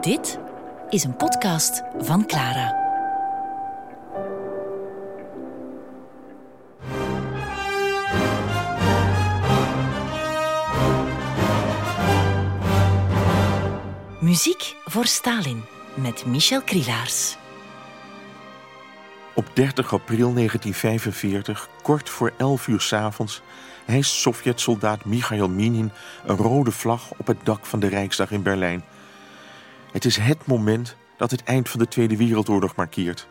Dit is een podcast van Clara. Muziek voor Stalin met Michel Krielaars. Op 30 april 1945, kort voor 11 uur 's avonds, hijst Sovjet-soldaat Michail Minin een rode vlag op het dak van de Rijksdag in Berlijn. Het is het moment dat het eind van de Tweede Wereldoorlog markeert.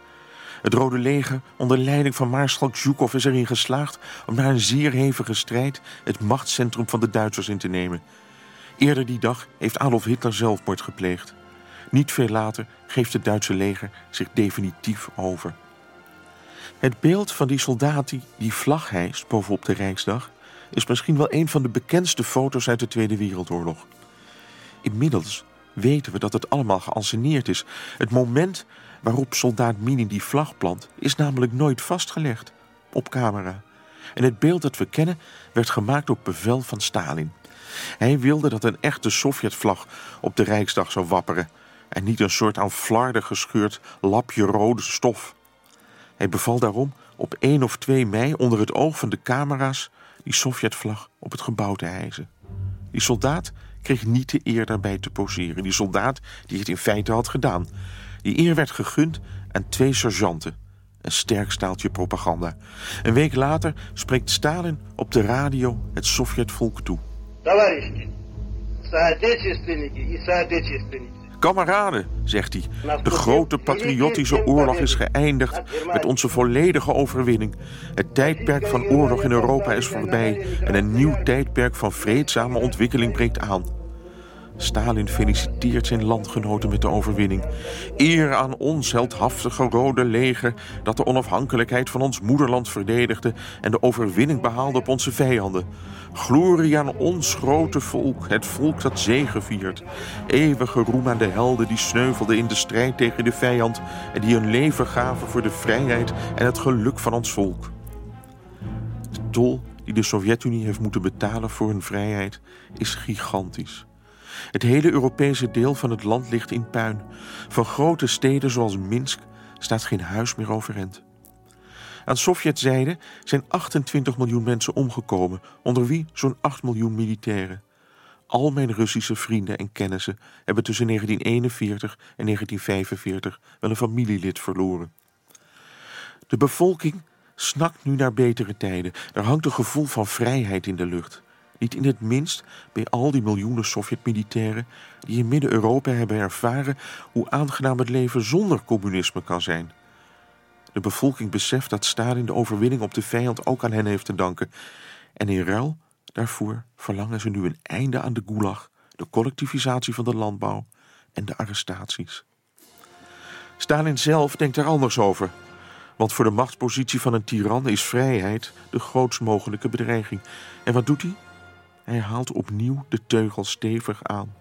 Het Rode Leger onder leiding van Maarschalk Zhukov is erin geslaagd om na een zeer hevige strijd het machtscentrum van de Duitsers in te nemen. Eerder die dag heeft Adolf Hitler zelfmoord gepleegd. Niet veel later geeft het Duitse leger zich definitief over. Het beeld van die soldaat die die vlag hijst bovenop de Rijksdag is misschien wel een van de bekendste foto's uit de Tweede Wereldoorlog. Inmiddels weten we dat het allemaal geanceneerd is. Het moment waarop soldaat Minin die vlag plant is namelijk nooit vastgelegd op camera. En het beeld dat we kennen werd gemaakt op bevel van Stalin. Hij wilde dat een echte Sovjetvlag op de Rijksdag zou wapperen en niet een soort aan flarden gescheurd lapje rode stof. Hij beval daarom op 1 of 2 mei onder het oog van de camera's die Sovjetvlag op het gebouw te hijsen. Die soldaat kreeg niet de eer daarbij te poseren. Die soldaat die het in feite had gedaan. Die eer werd gegund aan twee sergeanten. Een sterk staaltje propaganda. Een week later spreekt Stalin op de radio het Sovjetvolk toe. Товарищи, соотечественники и соотечественницы. Kameraden, zegt hij, de grote patriotische oorlog is geëindigd met onze volledige overwinning. Het tijdperk van oorlog in Europa is voorbij en een nieuw tijdperk van vreedzame ontwikkeling breekt aan. Stalin feliciteert zijn landgenoten met de overwinning. Eer aan ons heldhaftige rode leger dat de onafhankelijkheid van ons moederland verdedigde en de overwinning behaalde op onze vijanden. Glorie aan ons grote volk, het volk dat zegeviert. Eeuwige roem aan de helden die sneuvelden in de strijd tegen de vijand en die hun leven gaven voor de vrijheid en het geluk van ons volk. De tol die de Sovjet-Unie heeft moeten betalen voor hun vrijheid is gigantisch. Het hele Europese deel van het land ligt in puin. Van grote steden zoals Minsk staat geen huis meer overeind. Aan Sovjetzijde zijn 28 miljoen mensen omgekomen, onder wie zo'n 8 miljoen militairen. Al mijn Russische vrienden en kennissen hebben tussen 1941 en 1945 wel een familielid verloren. De bevolking snakt nu naar betere tijden. Er hangt een gevoel van vrijheid in de lucht. Niet in het minst bij al die miljoenen Sovjet-militairen die in Midden-Europa hebben ervaren hoe aangenaam het leven zonder communisme kan zijn. De bevolking beseft dat Stalin de overwinning op de vijand ook aan hen heeft te danken. En in ruil daarvoor verlangen ze nu een einde aan de gulag, de collectivisatie van de landbouw en de arrestaties. Stalin zelf denkt er anders over. Want voor de machtspositie van een tiran is vrijheid de grootst mogelijke bedreiging. En wat doet hij? Hij haalt opnieuw de teugel stevig aan.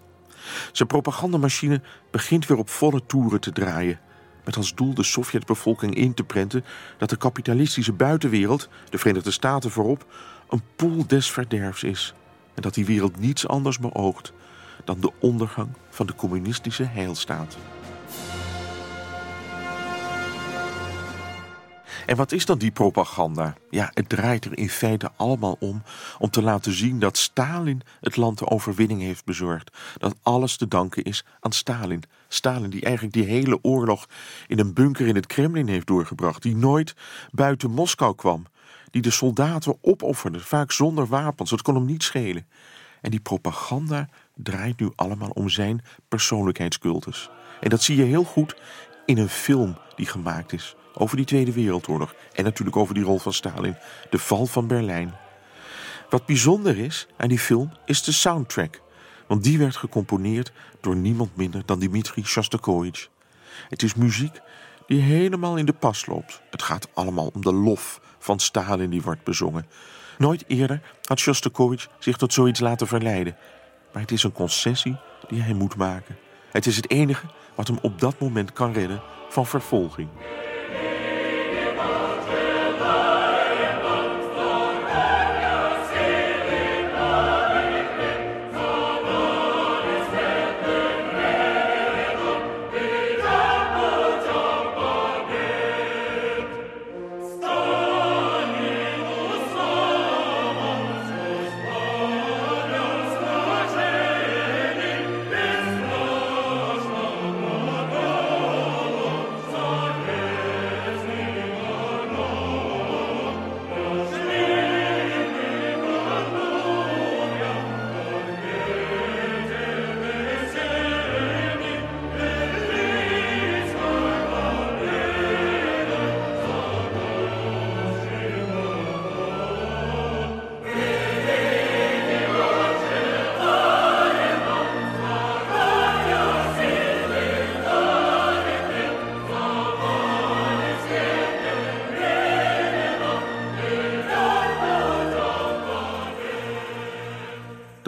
Zijn propagandamachine begint weer op volle toeren te draaien. Met als doel de Sovjetbevolking in te prenten dat de kapitalistische buitenwereld, de Verenigde Staten voorop, een poel des verderfs is. En dat die wereld niets anders beoogt dan de ondergang van de communistische heilstaat. En wat is dan die propaganda? Ja, het draait er in feite allemaal om om te laten zien dat Stalin het land de overwinning heeft bezorgd. Dat alles te danken is aan Stalin. Stalin die eigenlijk die hele oorlog in een bunker in het Kremlin heeft doorgebracht. Die nooit buiten Moskou kwam. Die de soldaten opofferde, vaak zonder wapens. Dat kon hem niet schelen. En die propaganda draait nu allemaal om zijn persoonlijkheidscultus. En dat zie je heel goed in een film die gemaakt is over die Tweede Wereldoorlog en natuurlijk over die rol van Stalin, de val van Berlijn. Wat bijzonder is aan die film is de soundtrack, want die werd gecomponeerd door niemand minder dan Dmitri Shostakovich. Het is muziek die helemaal in de pas loopt. Het gaat allemaal om de lof van Stalin die wordt bezongen. Nooit eerder had Shostakovich zich tot zoiets laten verleiden. Maar het is een concessie die hij moet maken. Het is het enige wat hem op dat moment kan redden van vervolging.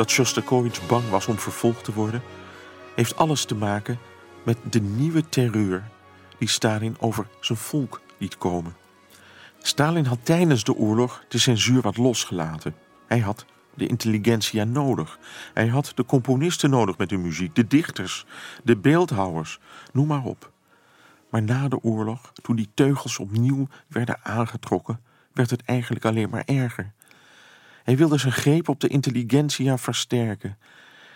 Dat Shostakovich bang was om vervolgd te worden, heeft alles te maken met de nieuwe terreur die Stalin over zijn volk liet komen. Stalin had tijdens de oorlog de censuur wat losgelaten. Hij had de intelligentsia nodig. Hij had de componisten nodig met hun muziek, de dichters, de beeldhouwers, noem maar op. Maar na de oorlog, toen die teugels opnieuw werden aangetrokken, werd het eigenlijk alleen maar erger. Hij wilde zijn greep op de intelligentsia versterken.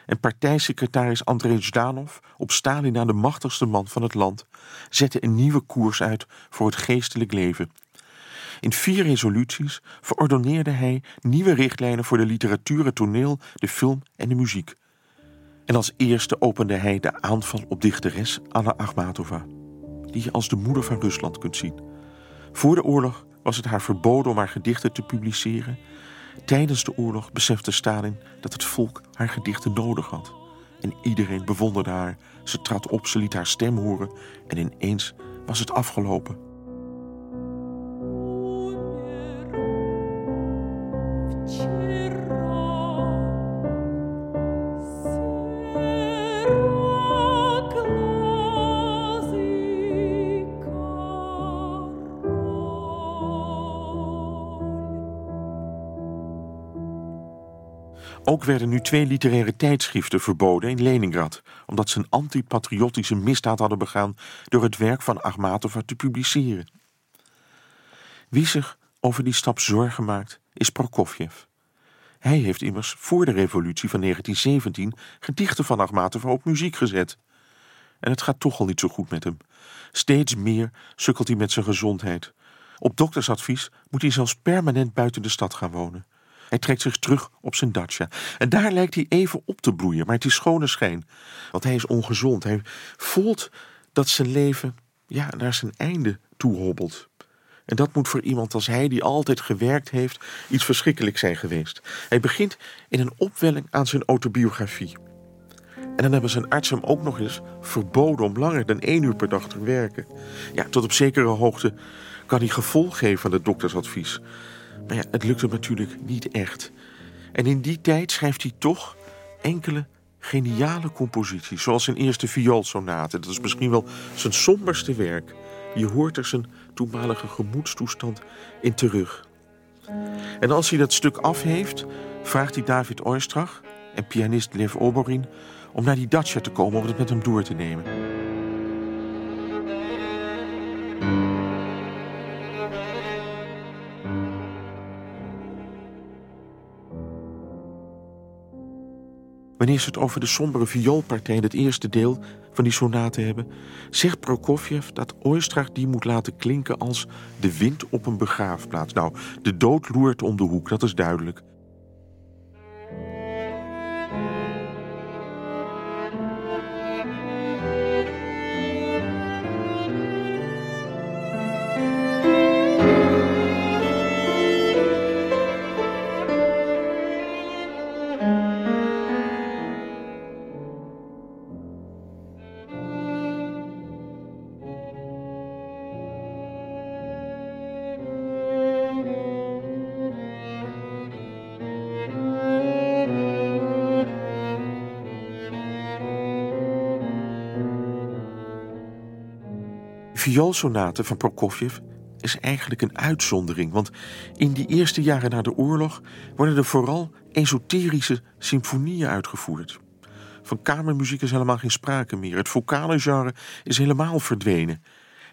En partijsecretaris Andrei Zhdanov, op Stalin de machtigste man van het land, zette een nieuwe koers uit voor het geestelijk leven. In vier resoluties verordoneerde hij nieuwe richtlijnen voor de literatuur, het toneel, de film en de muziek. En als eerste opende hij de aanval op dichteres Anna Akhmatova, die je als de moeder van Rusland kunt zien. Voor de oorlog was het haar verboden om haar gedichten te publiceren. Tijdens de oorlog besefte Stalin dat het volk haar gedichten nodig had. En iedereen bewonderde haar. Ze trad op, ze liet haar stem horen en ineens was het afgelopen. Ook werden nu twee literaire tijdschriften verboden in Leningrad, omdat ze een antipatriotische misdaad hadden begaan door het werk van Akhmatova te publiceren. Wie zich over die stap zorgen maakt, is Prokofjev. Hij heeft immers voor de revolutie van 1917 gedichten van Akhmatova op muziek gezet. En het gaat toch al niet zo goed met hem. Steeds meer sukkelt hij met zijn gezondheid. Op doktersadvies moet hij zelfs permanent buiten de stad gaan wonen. Hij trekt zich terug op zijn dacha. En daar lijkt hij even op te bloeien, maar het is schone schijn. Want hij is ongezond. Hij voelt dat zijn leven ja, naar zijn einde toe hobbelt. En dat moet voor iemand als hij, die altijd gewerkt heeft, iets verschrikkelijks zijn geweest. Hij begint in een opwelling aan zijn autobiografie. En dan hebben zijn arts hem ook nog eens verboden om langer dan één uur per dag te werken. Ja, tot op zekere hoogte kan hij gevolg geven aan het doktersadvies. Maar ja, het lukt hem natuurlijk niet echt. En in die tijd schrijft hij toch enkele geniale composities, zoals zijn eerste vioolsonate. Dat is misschien wel zijn somberste werk. Je hoort er zijn toenmalige gemoedstoestand in terug. En als hij dat stuk af heeft, vraagt hij David Oistrach en pianist Lev Oborin om naar die dacha te komen om het met hem door te nemen. Wanneer ze het over de sombere vioolpartij in het eerste deel van die sonate hebben, zegt Prokofjev dat Oistrach die moet laten klinken als de wind op een begraafplaats. Nou, de dood loert om de hoek, dat is duidelijk. Vioolsonate van Prokofjev is eigenlijk een uitzondering. Want in die eerste jaren na de oorlog worden er vooral esoterische symfonieën uitgevoerd. Van kamermuziek is helemaal geen sprake meer. Het vocale genre is helemaal verdwenen.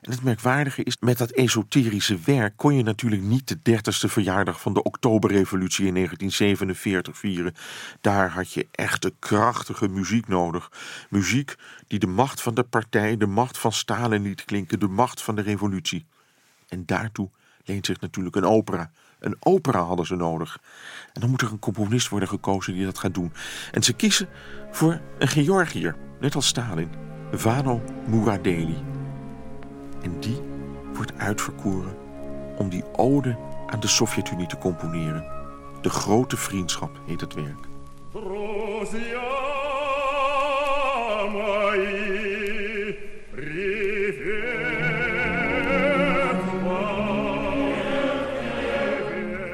En het merkwaardige is, met dat esoterische werk kon je natuurlijk niet de dertigste verjaardag van de Oktoberrevolutie in 1947 vieren. Daar had je echte krachtige muziek nodig. Muziek die de macht van de partij, de macht van Stalin liet klinken, de macht van de revolutie. En daartoe leent zich natuurlijk een opera. Een opera hadden ze nodig. En dan moet er een componist worden gekozen die dat gaat doen. En ze kiezen voor een Georgiër, net als Stalin, Vano Muradeli. En die wordt uitverkoren om die ode aan de Sovjet-Unie te componeren. De grote vriendschap heet het werk.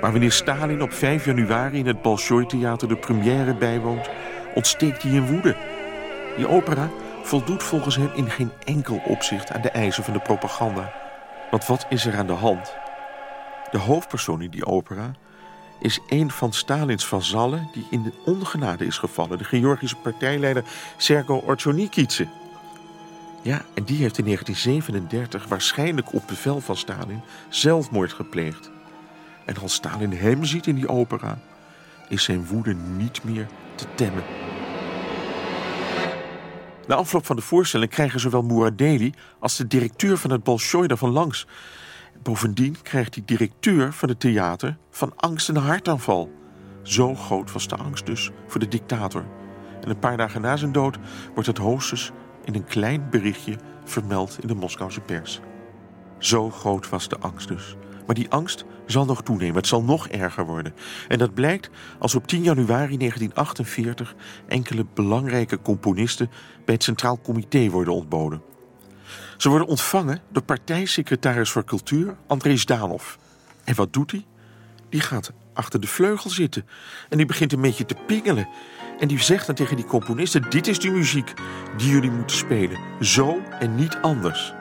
Maar wanneer Stalin op 5 januari in het Bolshoi-theater de première bijwoont, ontsteekt hij in woede. Die opera voldoet volgens hem in geen enkel opzicht aan de eisen van de propaganda. Want wat is er aan de hand? De hoofdpersoon in die opera is een van Stalins vazallen die in de ongenade is gevallen. De Georgische partijleider Sergo Orchonikidze. Ja, en die heeft in 1937 waarschijnlijk op bevel van Stalin zelfmoord gepleegd. En als Stalin hem ziet in die opera, is zijn woede niet meer te temmen. Na afloop van de voorstelling krijgen zowel Muradeli als de directeur van het Bolshoi daarvan langs. Bovendien krijgt die directeur van het theater van angst een hartaanval. Zo groot was de angst dus voor de dictator. En een paar dagen na zijn dood wordt het hoogstens in een klein berichtje vermeld in de Moskouse pers. Zo groot was de angst dus. Maar die angst zal nog toenemen. Het zal nog erger worden. En dat blijkt als op 10 januari 1948 enkele belangrijke componisten bij het Centraal Comité worden ontboden. Ze worden ontvangen door partijsecretaris voor cultuur André Zdanov. En wat doet hij? Die gaat achter de vleugel zitten en die begint een beetje te pingelen. En die zegt dan tegen die componisten: Dit is die muziek die jullie moeten spelen. Zo en niet anders.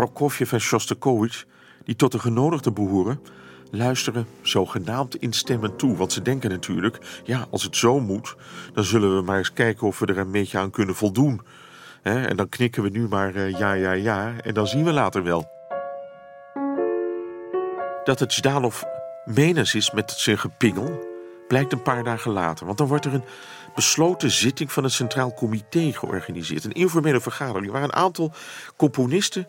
Prokofjev en Shostakovich, die tot de genodigden behoren, luisteren zogenaamd instemmend toe. Want ze denken natuurlijk, ja, als het zo moet, dan zullen we maar eens kijken of we er een beetje aan kunnen voldoen. en dan knikken we nu maar uh, ja, ja, ja, en dan zien we later wel. Dat het Zdanov menens is met zijn gepingel, blijkt een paar dagen later. Want dan wordt er een besloten zitting van het Centraal Comité georganiseerd. Een informele vergadering waar een aantal componisten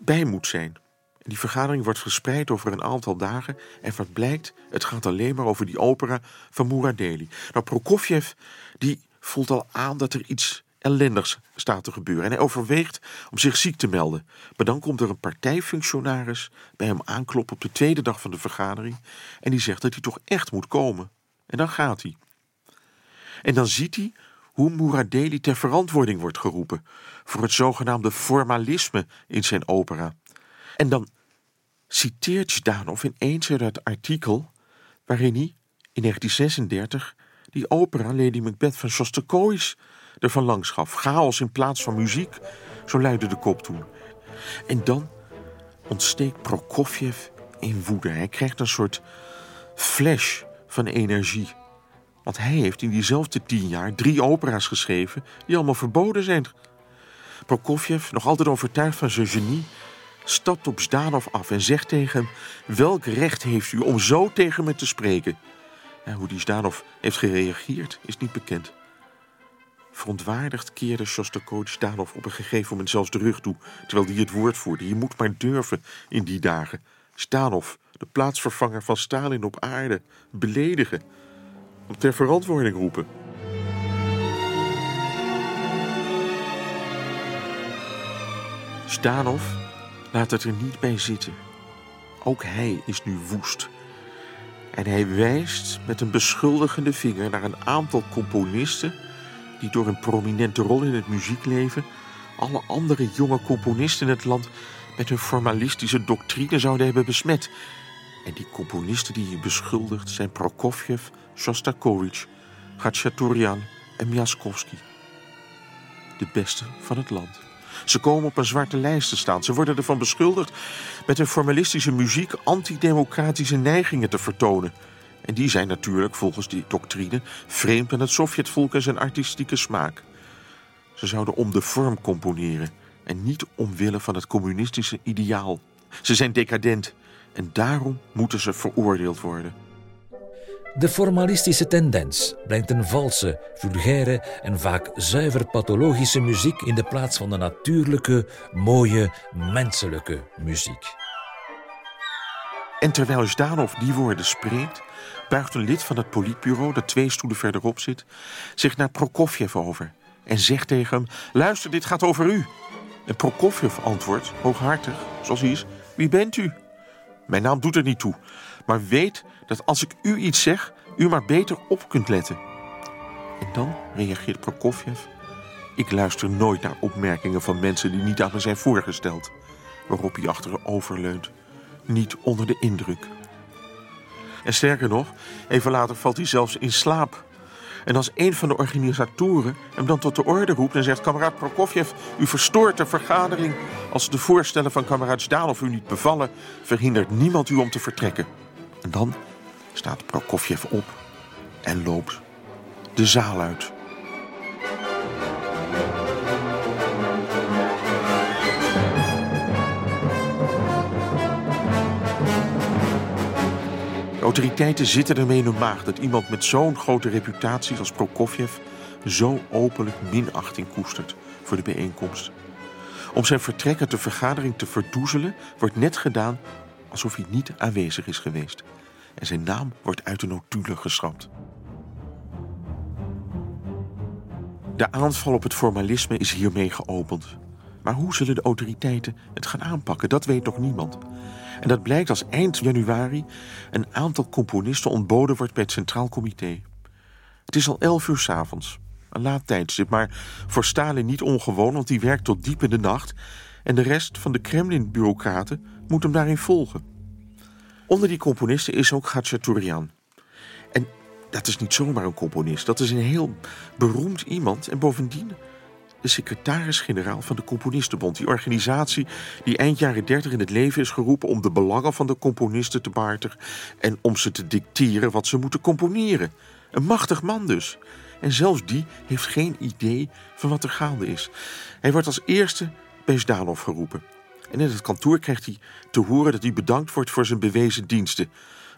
bij moet zijn. Die vergadering wordt verspreid over een aantal dagen. En wat blijkt, het gaat alleen maar over die opera van Muradeli. Nou, Prokofjev die voelt al aan dat er iets ellendigs staat te gebeuren. En hij overweegt om zich ziek te melden. Maar dan komt er een partijfunctionaris bij hem aankloppen op de tweede dag van de vergadering. En die zegt dat hij toch echt moet komen. En dan gaat hij. En dan ziet hij hoe Muradeli ter verantwoording wordt geroepen voor het zogenaamde formalisme in zijn opera. En dan citeert Zdanov ineens uit het artikel waarin hij in 1936 die opera Lady Macbeth van Shostakovich ervan langs gaf. Chaos in plaats van muziek, zo luidde de kop toen. En dan ontsteekt Prokofjev in woede. Hij krijgt een soort flash van energie. Want hij heeft in diezelfde tien jaar drie opera's geschreven die allemaal verboden zijn. Prokofjev, nog altijd overtuigd van zijn genie, stapt op Zdanov af en zegt tegen hem: Welk recht heeft u om zo tegen me te spreken? Ja, hoe die Zdanov heeft gereageerd is niet bekend. Verontwaardigd keerde Shostakovich Zdanov op een gegeven moment zelfs de rug toe, terwijl hij het woord voerde. Je moet maar durven in die dagen. Zdanov, de plaatsvervanger van Stalin op aarde, beledigen, ter verantwoording roepen. Zdanov laat het er niet bij zitten. Ook hij is nu woest. En hij wijst met een beschuldigende vinger naar een aantal componisten die door een prominente rol in het muziekleven alle andere jonge componisten in het land met hun formalistische doctrine zouden hebben besmet. En die componisten die hij beschuldigt zijn Prokofjev, Shostakovich, Khachaturian en Miaskovsky. De beste van het land. Ze komen op een zwarte lijst te staan. Ze worden ervan beschuldigd met hun formalistische muziek antidemocratische neigingen te vertonen. En die zijn natuurlijk volgens die doctrine vreemd aan het Sovjetvolk en zijn artistieke smaak. Ze zouden om de vorm componeren en niet omwille van het communistische ideaal. Ze zijn decadent en daarom moeten ze veroordeeld worden. De formalistische tendens brengt een valse, vulgaire en vaak zuiver pathologische muziek in de plaats van de natuurlijke, mooie, menselijke muziek. En terwijl Zdanov die woorden spreekt, buigt een lid van het politbureau, dat twee stoelen verderop zit, zich naar Prokofjev over en zegt tegen hem: Luister, dit gaat over u. En Prokofjev antwoordt, hooghartig, zoals hij is: Wie bent u? Mijn naam doet er niet toe, maar weet dat als ik u iets zeg, u maar beter op kunt letten. En dan reageert Prokofjev: Ik luister nooit naar opmerkingen van mensen die niet aan me zijn voorgesteld. waarop hij achterover leunt. Niet onder de indruk. En sterker nog, even later valt hij zelfs in slaap. En als een van de organisatoren hem dan tot de orde roept en zegt: Kameraad Prokofjev, u verstoort de vergadering. Als de voorstellen van kameraad Zdanov u niet bevallen, verhindert niemand u om te vertrekken. En dan staat Prokofjev op en loopt de zaal uit. De autoriteiten zitten ermee in hun maag dat iemand met zo'n grote reputatie als Prokofjev zo openlijk minachting koestert voor de bijeenkomst. Om zijn vertrek uit de vergadering te verdoezelen, wordt net gedaan alsof hij niet aanwezig is geweest. En zijn naam wordt uit de notulen geschrapt. De aanval op het formalisme is hiermee geopend. Maar hoe zullen de autoriteiten het gaan aanpakken? Dat weet nog niemand. En dat blijkt als eind januari een aantal componisten ontboden wordt bij het Centraal Comité. Het is al elf uur s'avonds. Een laat tijdstip, maar voor Stalin niet ongewoon, want die werkt tot diep in de nacht. En de rest van de Kremlin-bureaucraten moet hem daarin volgen. Onder die componisten is ook Khachaturian. En dat is niet zomaar een componist, dat is een heel beroemd iemand. En bovendien de secretaris-generaal van de Componistenbond. Die organisatie die eind jaren 30 in het leven is geroepen om de belangen van de componisten te behartigen en om ze te dicteren wat ze moeten componeren. Een machtig man dus. En zelfs die heeft geen idee van wat er gaande is. Hij wordt als eerste bij Zdanov geroepen. En in het kantoor krijgt hij te horen dat hij bedankt wordt voor zijn bewezen diensten.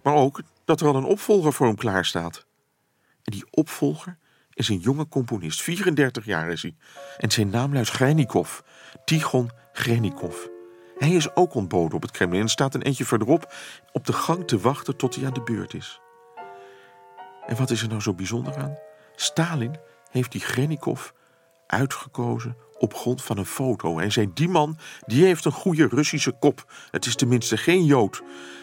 Maar ook dat er al een opvolger voor hem klaar staat. En die opvolger is een jonge componist. 34 jaar is hij. En zijn naam luidt Grenikov. Tigon Grenikov. Hij is ook ontboden op het Kremlin en staat een eentje verderop op de gang te wachten tot hij aan de beurt is. En wat is er nou zo bijzonder aan? Stalin heeft die Grenikov uitgekozen op grond van een foto. En zei: Die man die heeft een goede Russische kop. Het is tenminste geen Jood,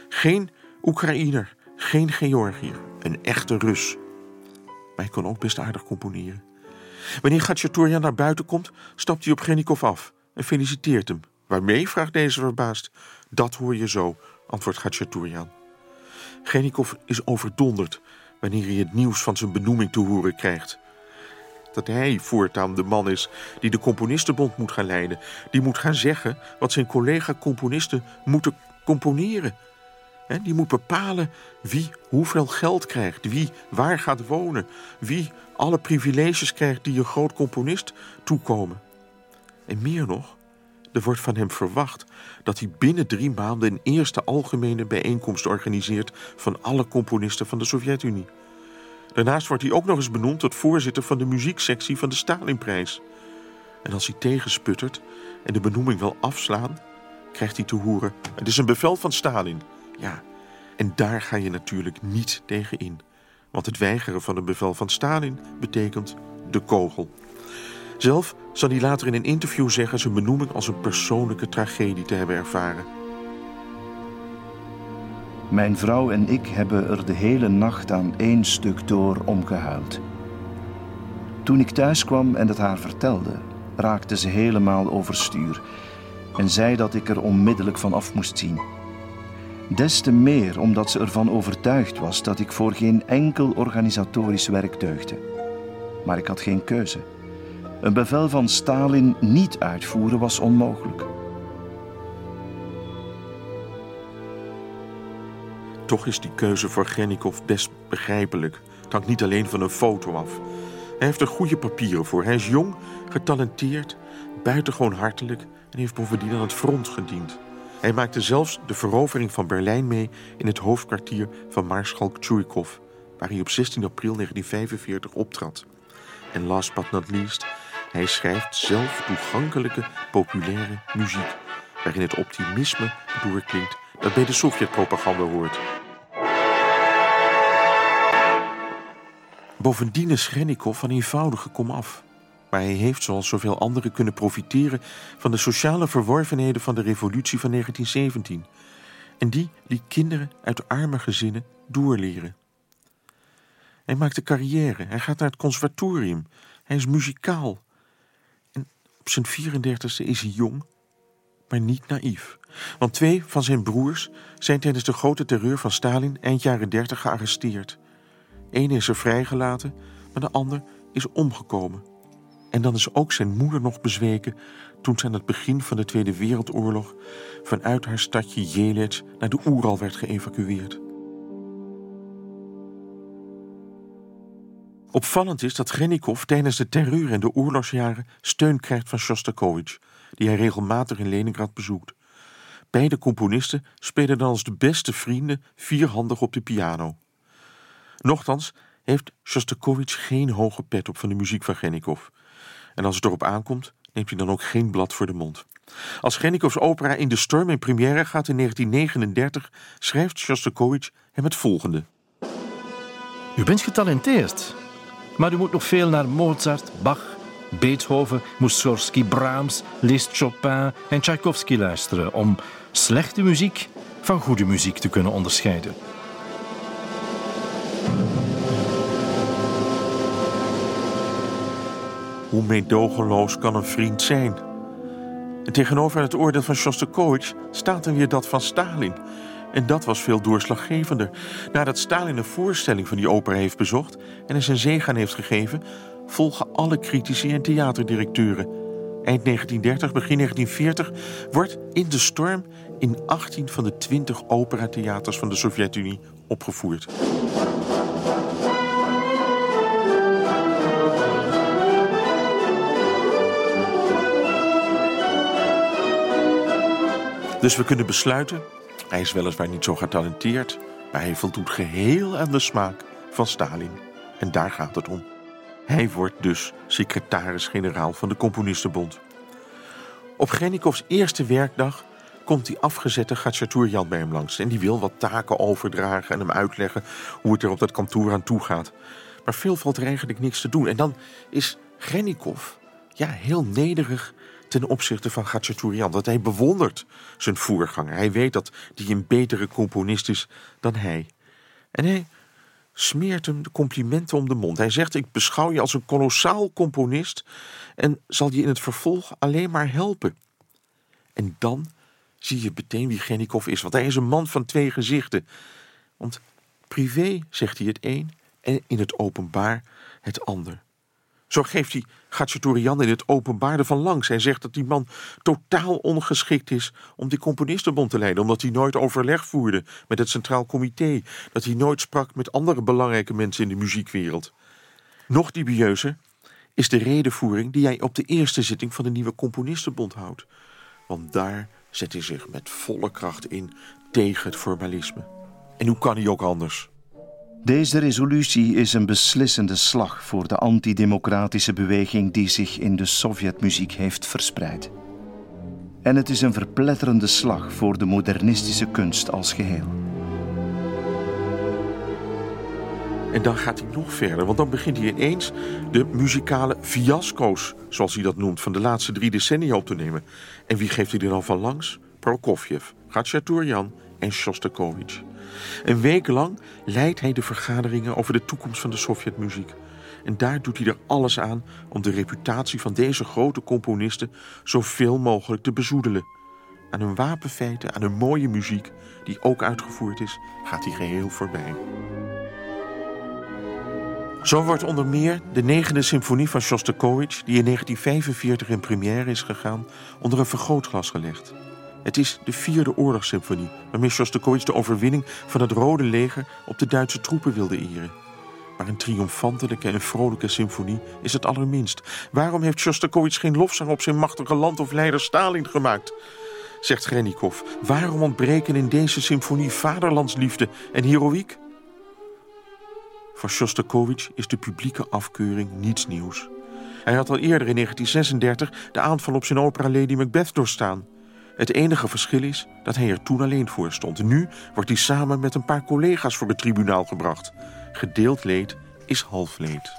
geen Oekraïner, geen Georgiër. Een echte Rus. Maar hij kon ook best aardig componeren. Wanneer Gatchaturjan naar buiten komt, stapt hij op Grenikov af en feliciteert hem. Waarmee? vraagt deze verbaasd. Dat hoor je zo, antwoordt Gatchaturjan. Grenikov is overdonderd wanneer hij het nieuws van zijn benoeming te horen krijgt. Dat hij voortaan de man is die de Componistenbond moet gaan leiden. Die moet gaan zeggen wat zijn collega-componisten moeten componeren. Die moet bepalen wie hoeveel geld krijgt, wie waar gaat wonen, wie alle privileges krijgt die een groot componist toekomen. En meer nog, er wordt van hem verwacht dat hij binnen drie maanden een eerste algemene bijeenkomst organiseert van alle componisten van de Sovjet-Unie. Daarnaast wordt hij ook nog eens benoemd tot voorzitter van de muzieksectie van de Stalinprijs. En als hij tegensputtert en de benoeming wil afslaan, krijgt hij te horen: Het is een bevel van Stalin. Ja, en daar ga je natuurlijk niet tegen in. Want het weigeren van een bevel van Stalin betekent de kogel. Zelf zal hij later in een interview zeggen zijn benoeming als een persoonlijke tragedie te hebben ervaren. Mijn vrouw en ik hebben er de hele nacht aan één stuk door omgehuild. Toen ik thuis kwam en het haar vertelde, raakte ze helemaal overstuur en zei dat ik er onmiddellijk van af moest zien. Des te meer omdat ze ervan overtuigd was dat ik voor geen enkel organisatorisch werk deugde. Maar ik had geen keuze. Een bevel van Stalin niet uitvoeren was onmogelijk. Toch is die keuze voor Grenikov best begrijpelijk. Het hangt niet alleen van een foto af. Hij heeft er goede papieren voor. Hij is jong, getalenteerd, buitengewoon hartelijk en heeft bovendien aan het front gediend. Hij maakte zelfs de verovering van Berlijn mee in het hoofdkwartier van Maarschalk Tjurkov, waar hij op 16 april 1945 optrad. En last but not least, hij schrijft zelf toegankelijke, populaire muziek, waarin het optimisme doorklinkt dat bij de Sovjetpropaganda hoort. Bovendien is Schrennikov van eenvoudige komaf. Maar hij heeft, zoals zoveel anderen, kunnen profiteren van de sociale verworvenheden van de revolutie van 1917. En die die kinderen uit arme gezinnen doorleren. Hij maakt een carrière, hij gaat naar het conservatorium, hij is muzikaal. En op zijn 34e is hij jong, maar niet naïef. Want twee van zijn broers zijn tijdens de grote terreur van Stalin eind jaren 30 gearresteerd. Eén is er vrijgelaten, maar de ander is omgekomen. En dan is ook zijn moeder nog bezweken toen ze aan het begin van de Tweede Wereldoorlog vanuit haar stadje Jelets naar de Oeral werd geëvacueerd. Opvallend is dat Grennikov tijdens de terreur en de oorlogsjaren steun krijgt van Shostakovich, die hij regelmatig in Leningrad bezoekt. Beide componisten spelen dan als de beste vrienden vierhandig op de piano. Nochtans heeft Shostakovich geen hoge pet op van de muziek van Grennikov. En als het erop aankomt, neemt hij dan ook geen blad voor de mond. Als Grennikovs opera In de Storm in première gaat in 1939, schrijft Shostakovich hem het volgende. U bent getalenteerd, maar u moet nog veel naar Mozart, Bach, Beethoven, Mussorgsky, Brahms, Liszt, Chopin en Tchaikovsky luisteren om slechte muziek van goede muziek te kunnen onderscheiden. Hoe meedogenloos kan een vriend zijn? En tegenover het oordeel van Shostakovich staat dan weer dat van Stalin. En dat was veel doorslaggevender. Nadat Stalin een voorstelling van die opera heeft bezocht en er zijn zegen aan heeft gegeven, volgen alle critici en theaterdirecteuren. Eind 1930, begin 1940 wordt In de Storm in 18 van de 20 operatheaters van de Sovjet-Unie opgevoerd. Dus we kunnen besluiten, hij is weliswaar niet zo getalenteerd, maar hij voldoet geheel aan de smaak van Stalin. En daar gaat het om. Hij wordt dus secretaris-generaal van de Componistenbond. Op Grennikovs eerste werkdag komt die afgezette Gatchaturjan bij hem langs. En die wil wat taken overdragen en hem uitleggen hoe het er op dat kantoor aan toe gaat. Maar veel valt er eigenlijk niks te doen. En dan is Grennikov ja, heel nederig ten opzichte van Gatchaturjan. Dat hij bewondert zijn voorganger. Hij weet dat die een betere componist is dan hij. En hij smeert hem de complimenten om de mond. Hij zegt: Ik beschouw je als een kolossaal componist en zal je in het vervolg alleen maar helpen. En dan zie je meteen wie Genikov is, want hij is een man van twee gezichten. Want privé zegt hij het een en in het openbaar het ander. Zo geeft hij Gatchatorian in het openbaar van langs. Hij zegt dat die man totaal ongeschikt is om die componistenbond te leiden. Omdat hij nooit overleg voerde met het Centraal Comité. Dat hij nooit sprak met andere belangrijke mensen in de muziekwereld. Nog dubieuzer is de redenvoering die hij op de eerste zitting van de nieuwe Componistenbond houdt. Want daar zet hij zich met volle kracht in tegen het formalisme. En hoe kan hij ook anders? Deze resolutie is een beslissende slag voor de antidemocratische beweging die zich in de Sovjetmuziek heeft verspreid. En het is een verpletterende slag voor de modernistische kunst als geheel. En dan gaat hij nog verder, want dan begint hij ineens de muzikale fiasco's, zoals hij dat noemt, van de laatste drie decennia op te nemen. En wie geeft hij er dan van langs? Prokofjev, Gatchaturjan en Shostakovich. Een week lang leidt hij de vergaderingen over de toekomst van de Sovjetmuziek. En daar doet hij er alles aan om de reputatie van deze grote componisten zoveel mogelijk te bezoedelen. Aan hun wapenfeiten, aan hun mooie muziek, die ook uitgevoerd is, gaat hij geheel voorbij. Zo wordt onder meer de negende symfonie van Shostakovich, die in 1945 in première is gegaan, onder een vergrootglas gelegd. Het is de vierde oorlogssymfonie, waarmee Shostakovich de overwinning van het Rode Leger op de Duitse troepen wilde eren. Maar een triomfantelijke en vrolijke symfonie is het allerminst. Waarom heeft Shostakovich geen lofzang op zijn machtige land of leider Stalin gemaakt? Zegt Grennikov. Waarom ontbreken in deze symfonie vaderlandsliefde en heroïek? Voor Shostakovich is de publieke afkeuring niets nieuws. Hij had al eerder in 1936 de aanval op zijn opera Lady Macbeth doorstaan. Het enige verschil is dat hij er toen alleen voor stond. Nu wordt hij samen met een paar collega's voor het tribunaal gebracht. Gedeeld leed is half leed.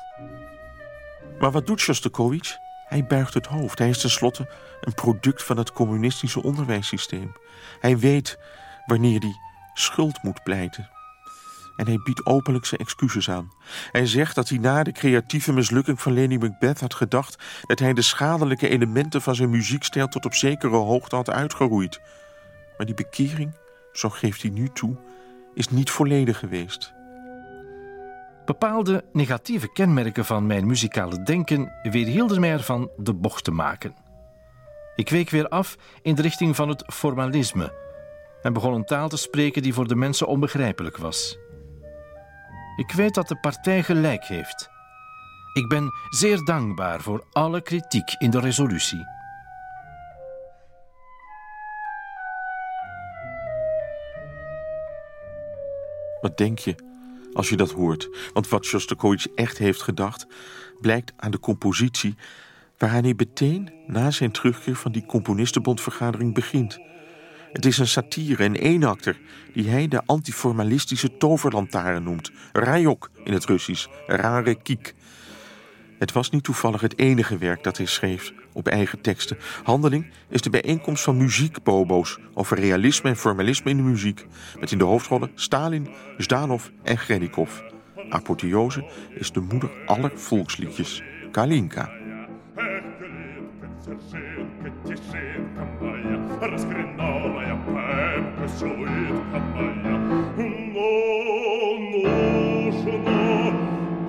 Maar wat doet Shostakovich? Hij buigt het hoofd. Hij is tenslotte een product van het communistische onderwijssysteem. Hij weet wanneer hij schuld moet pleiten. En hij biedt openlijk zijn excuses aan. Hij zegt dat hij na de creatieve mislukking van Lady Macbeth had gedacht dat hij de schadelijke elementen van zijn muziekstijl tot op zekere hoogte had uitgeroeid. Maar die bekering, zo geeft hij nu toe, is niet volledig geweest. Bepaalde negatieve kenmerken van mijn muzikale denken weerhielden mij ervan de bocht te maken. Ik week weer af in de richting van het formalisme en begon een taal te spreken die voor de mensen onbegrijpelijk was. Ik weet dat de partij gelijk heeft. Ik ben zeer dankbaar voor alle kritiek in de resolutie. Wat denk je als je dat hoort? Want wat Shostakovich echt heeft gedacht, blijkt aan de compositie waaraan hij meteen na zijn terugkeer van die componistenbondvergadering begint. Het is een satire, een eenakter, die hij de antiformalistische toverlantaarn noemt. Rajok in het Russisch, rare kiek. Het was niet toevallig het enige werk dat hij schreef op eigen teksten. Handeling is de bijeenkomst van muziekbobo's over realisme en formalisme in de muziek. Met in de hoofdrollen Stalin, Zdanov en Grenikov. Apotheose is de moeder aller volksliedjes, Kalinka. Сержинка, тишинка моя, Разгреновая пепка, Сюитка моя, Но нужно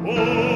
помнить,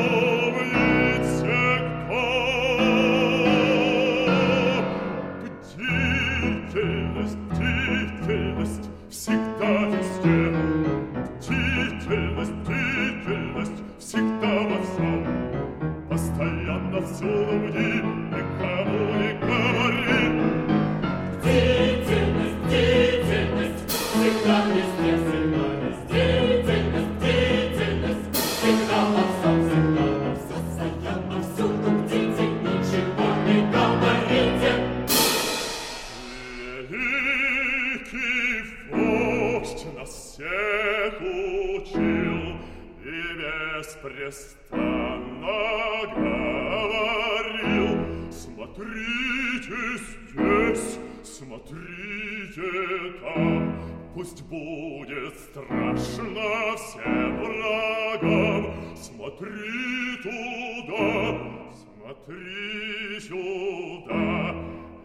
смотрите там, пусть будет страшно всем врагам. Смотри туда, смотри сюда,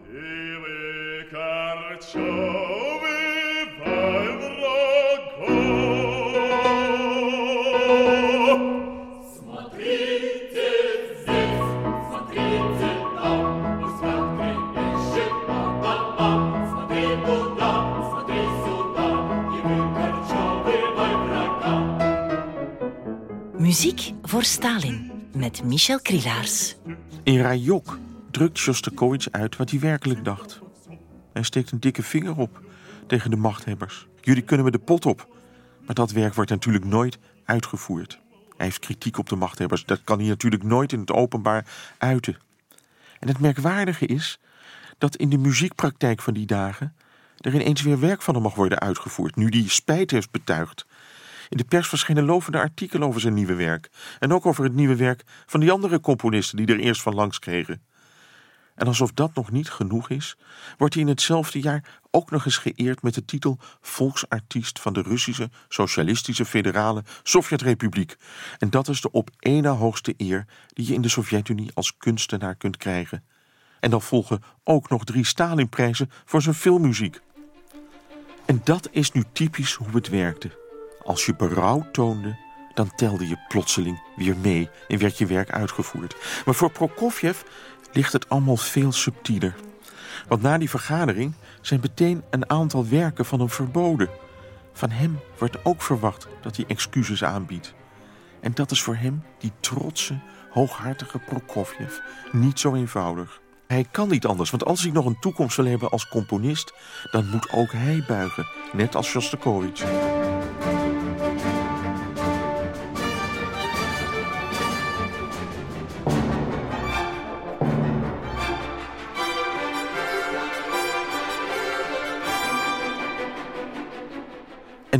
и вы, Корчевы, Muziek voor Stalin met Michel Krielaars. In Rajok drukt Shostakovich uit wat hij werkelijk dacht. Hij steekt een dikke vinger op tegen de machthebbers. Jullie kunnen me de pot op. Maar dat werk wordt natuurlijk nooit uitgevoerd. Hij heeft kritiek op de machthebbers. Dat kan hij natuurlijk nooit in het openbaar uiten. En het merkwaardige is dat in de muziekpraktijk van die dagen er ineens weer werk van hem mag worden uitgevoerd, nu die spijt heeft betuigd. In de pers verschenen lovende artikelen over zijn nieuwe werk. En ook over het nieuwe werk van die andere componisten die er eerst van langs kregen. En alsof dat nog niet genoeg is, wordt hij in hetzelfde jaar ook nog eens geëerd met de titel Volksartiest van de Russische Socialistische Federale Sovjetrepubliek. En dat is de op één na hoogste eer die je in de Sovjet-Unie als kunstenaar kunt krijgen. En dan volgen ook nog drie Stalinprijzen voor zijn filmmuziek. En dat is nu typisch hoe het werkte. Als je berouw toonde, dan telde je plotseling weer mee en werd je werk uitgevoerd. Maar voor Prokofjev ligt het allemaal veel subtieler. Want na die vergadering zijn meteen een aantal werken van hem verboden. Van hem wordt ook verwacht dat hij excuses aanbiedt. En dat is voor hem, die trotse, hooghartige Prokofjev, niet zo eenvoudig. Hij kan niet anders, want als hij nog een toekomst wil hebben als componist, dan moet ook hij buigen, net als Shostakovich.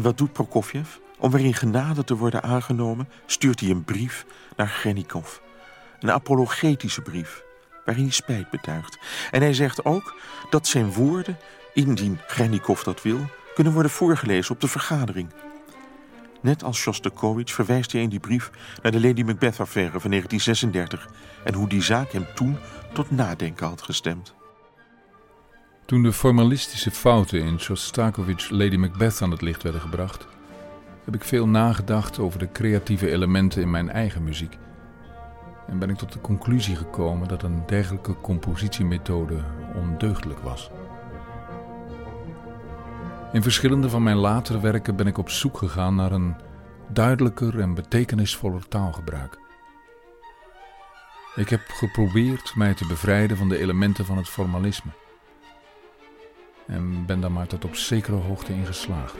En wat doet Prokofjev? Om weer in genade te worden aangenomen, stuurt hij een brief naar Grenikov. Een apologetische brief, waarin hij spijt betuigt. En hij zegt ook dat zijn woorden, indien Grenikov dat wil, kunnen worden voorgelezen op de vergadering. Net als Shostakovich verwijst hij in die brief naar de Lady Macbeth-affaire van 1936 en hoe die zaak hem toen tot nadenken had gestemd. Toen de formalistische fouten in Shostakovich's Lady Macbeth aan het licht werden gebracht, heb ik veel nagedacht over de creatieve elementen in mijn eigen muziek. En ben ik tot de conclusie gekomen dat een dergelijke compositiemethode ondeugdelijk was. In verschillende van mijn latere werken ben ik op zoek gegaan naar een duidelijker en betekenisvoller taalgebruik. Ik heb geprobeerd mij te bevrijden van de elementen van het formalisme. En ben daar maar tot op zekere hoogte in geslaagd.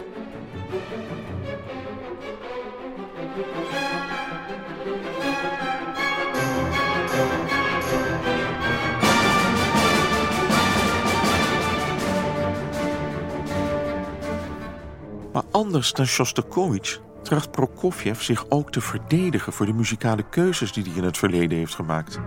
Maar anders dan Shostakovich tracht Prokofjev zich ook te verdedigen voor de muzikale keuzes die hij in het verleden heeft gemaakt.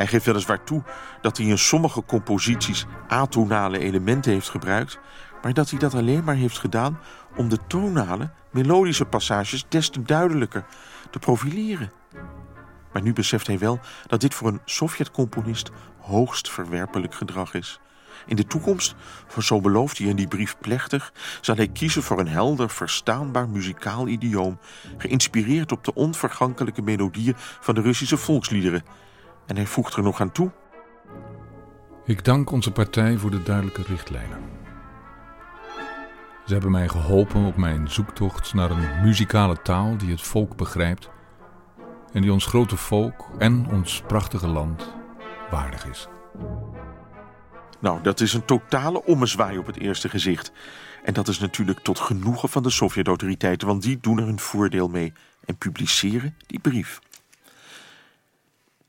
Hij geeft weliswaar toe dat hij in sommige composities atonale elementen heeft gebruikt, maar dat hij dat alleen maar heeft gedaan om de tonale, melodische passages des te duidelijker te profileren. Maar nu beseft hij wel dat dit voor een Sovjet-componist hoogst verwerpelijk gedrag is. In de toekomst, zo belooft hij in die brief plechtig, zal hij kiezen voor een helder, verstaanbaar muzikaal idioom, geïnspireerd op de onvergankelijke melodieën van de Russische volksliederen. En hij voegt er nog aan toe. Ik dank onze partij voor de duidelijke richtlijnen. Ze hebben mij geholpen op mijn zoektocht naar een muzikale taal die het volk begrijpt en die ons grote volk en ons prachtige land waardig is. Nou, dat is een totale ommezwaai op het eerste gezicht. En dat is natuurlijk tot genoegen van de Sovjet-autoriteiten, want die doen er een voordeel mee en publiceren die brief.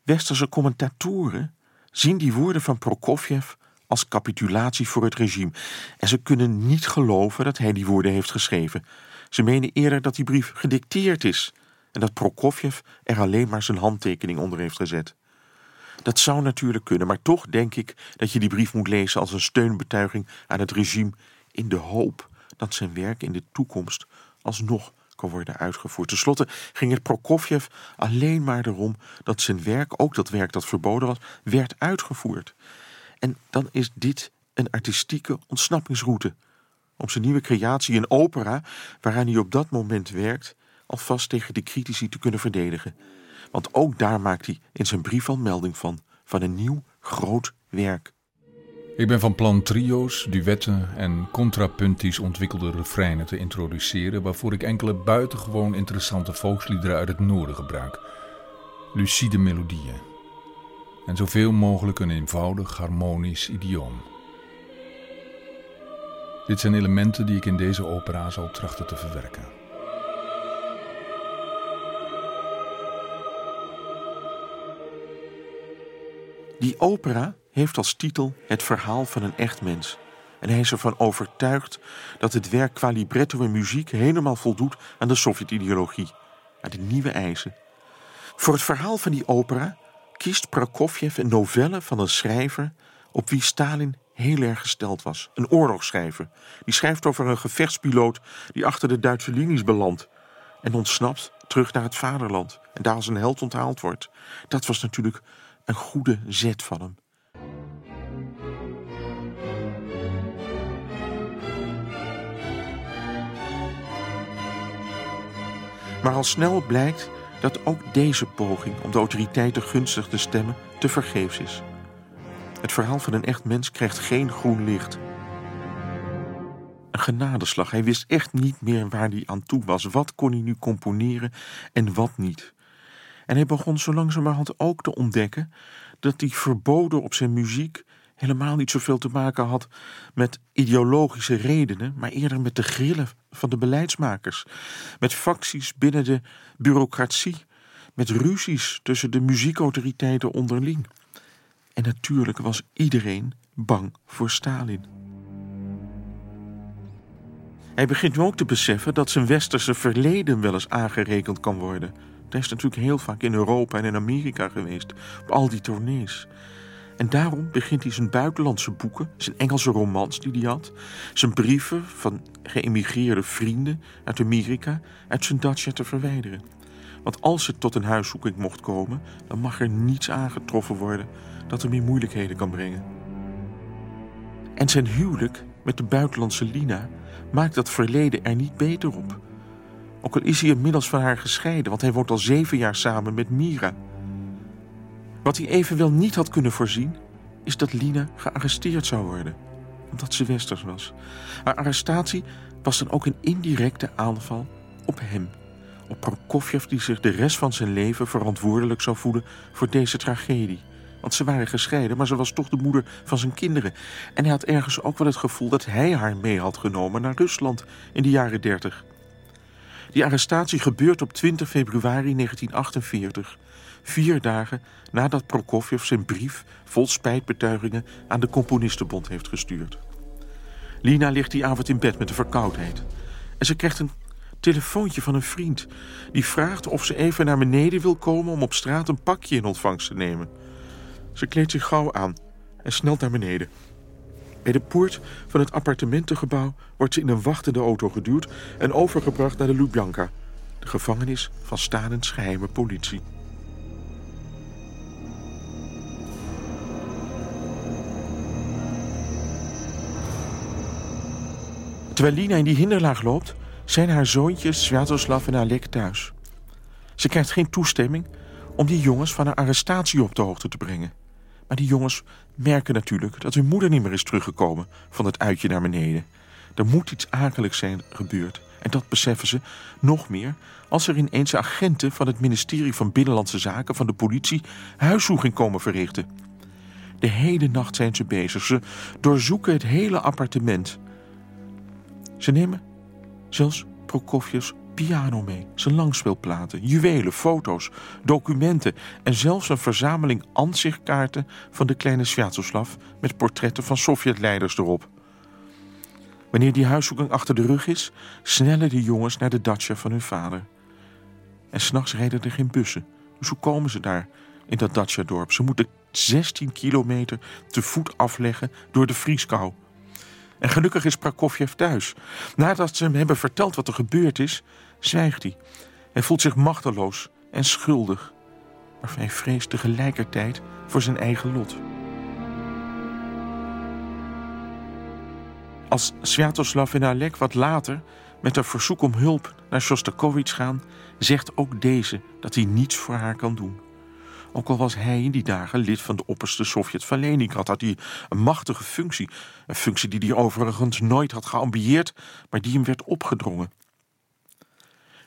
Westerse commentatoren zien die woorden van Prokofjev als capitulatie voor het regime. En ze kunnen niet geloven dat hij die woorden heeft geschreven. Ze menen eerder dat die brief gedicteerd is en dat Prokofjev er alleen maar zijn handtekening onder heeft gezet. Dat zou natuurlijk kunnen, maar toch denk ik dat je die brief moet lezen als een steunbetuiging aan het regime in de hoop dat zijn werk in de toekomst alsnog worden uitgevoerd. Ten slotte ging het Prokofjev alleen maar erom dat zijn werk, ook dat werk dat verboden was, werd uitgevoerd. En dan is dit een artistieke ontsnappingsroute. Om zijn nieuwe creatie, een opera, waaraan hij op dat moment werkt, alvast tegen de critici te kunnen verdedigen. Want ook daar maakt hij in zijn brief al melding van, van een nieuw groot werk. Ik ben van plan trio's, duetten en contrapuntisch ontwikkelde refreinen te introduceren, waarvoor ik enkele buitengewoon interessante volksliederen uit het noorden gebruik. Lucide melodieën. En zoveel mogelijk een eenvoudig harmonisch idioom. Dit zijn elementen die ik in deze opera zal trachten te verwerken. Die opera heeft als titel Het verhaal van een echt mens. En hij is ervan overtuigd dat het werk qua libretto en muziek helemaal voldoet aan de Sovjet-ideologie, aan de nieuwe eisen. Voor het verhaal van die opera kiest Prokofjev een novelle van een schrijver op wie Stalin heel erg gesteld was. Een oorlogsschrijver. Die schrijft over een gevechtspiloot die achter de Duitse linies belandt en ontsnapt terug naar het vaderland en daar als een held onthaald wordt. Dat was natuurlijk een goede zet van hem. Maar al snel blijkt dat ook deze poging om de autoriteiten gunstig te stemmen te vergeefs is. Het verhaal van een echt mens krijgt geen groen licht. Een genadeslag. Hij wist echt niet meer waar hij aan toe was. Wat kon hij nu componeren en wat niet. En hij begon zo langzamerhand ook te ontdekken dat die verboden op zijn muziek helemaal niet zoveel te maken had met ideologische redenen, maar eerder met de grillen van de beleidsmakers, met facties binnen de bureaucratie, met ruzies tussen de muziekautoriteiten onderling. En natuurlijk was iedereen bang voor Stalin. Hij begint nu ook te beseffen dat zijn westerse verleden wel eens aangerekend kan worden. Hij is natuurlijk heel vaak in Europa en in Amerika geweest, op al die tournees. En daarom begint hij zijn buitenlandse boeken, zijn Engelse romans die hij had, zijn brieven van geëmigreerde vrienden uit Amerika uit zijn dacha te verwijderen. Want als het tot een huiszoeking mocht komen, dan mag er niets aangetroffen worden dat hem in moeilijkheden kan brengen. En zijn huwelijk met de buitenlandse Lina maakt dat verleden er niet beter op. Ook al is hij inmiddels van haar gescheiden, want hij woont al zeven jaar samen met Mira. Wat hij evenwel niet had kunnen voorzien, is dat Lina gearresteerd zou worden, omdat ze westers was. Haar arrestatie was dan ook een indirecte aanval op hem, op Prokofjev die zich de rest van zijn leven verantwoordelijk zou voelen voor deze tragedie. Want ze waren gescheiden, maar ze was toch de moeder van zijn kinderen. En hij had ergens ook wel het gevoel dat hij haar mee had genomen naar Rusland in de jaren dertig. Die arrestatie gebeurt op 20 februari 1948, vier dagen nadat Prokofjev zijn brief vol spijtbetuigingen aan de Componistenbond heeft gestuurd. Lina ligt die avond in bed met een verkoudheid. En ze krijgt een telefoontje van een vriend die vraagt of ze even naar beneden wil komen om op straat een pakje in ontvangst te nemen. Ze kleedt zich gauw aan en snelt naar beneden. Bij de poort van het appartementengebouw wordt ze in een wachtende auto geduwd en overgebracht naar de Lubjanka, de gevangenis van Stalins geheime politie. Terwijl Lina in die hinderlaag loopt, zijn haar zoontjes Sviatoslav en Alek thuis. Ze krijgt geen toestemming om die jongens van haar arrestatie op de hoogte te brengen. Maar die jongens merken natuurlijk dat hun moeder niet meer is teruggekomen van het uitje naar beneden. Er moet iets akeligs zijn gebeurd. En dat beseffen ze nog meer als er ineens agenten van het ministerie van Binnenlandse Zaken van de politie huiszoeking komen verrichten. De hele nacht zijn ze bezig. Ze doorzoeken het hele appartement. Ze nemen zelfs Prokofjevs piano mee, zijn langspeelplaten, juwelen, foto's, documenten en zelfs een verzameling ansichtkaarten van de kleine Sviatoslav met portretten van Sovjetleiders erop. Wanneer die huiszoeking achter de rug is, snellen de jongens naar de dacha van hun vader. En s'nachts rijden er geen bussen. Dus hoe komen ze daar in dat dacha-dorp? Ze moeten 16 kilometer te voet afleggen door de vrieskou. En gelukkig is Prokofjev thuis. Nadat ze hem hebben verteld wat er gebeurd is, zwijgt hij. Hij voelt zich machteloos en schuldig. Maar hij vreest tegelijkertijd voor zijn eigen lot. Als Sviatoslav en Alek wat later met een verzoek om hulp naar Shostakovich gaan, zegt ook deze dat hij niets voor haar kan doen. Ook al was hij in die dagen lid van de opperste Sovjet van Leningrad, had hij een machtige functie. Een functie die hij overigens nooit had geambieerd, maar die hem werd opgedrongen.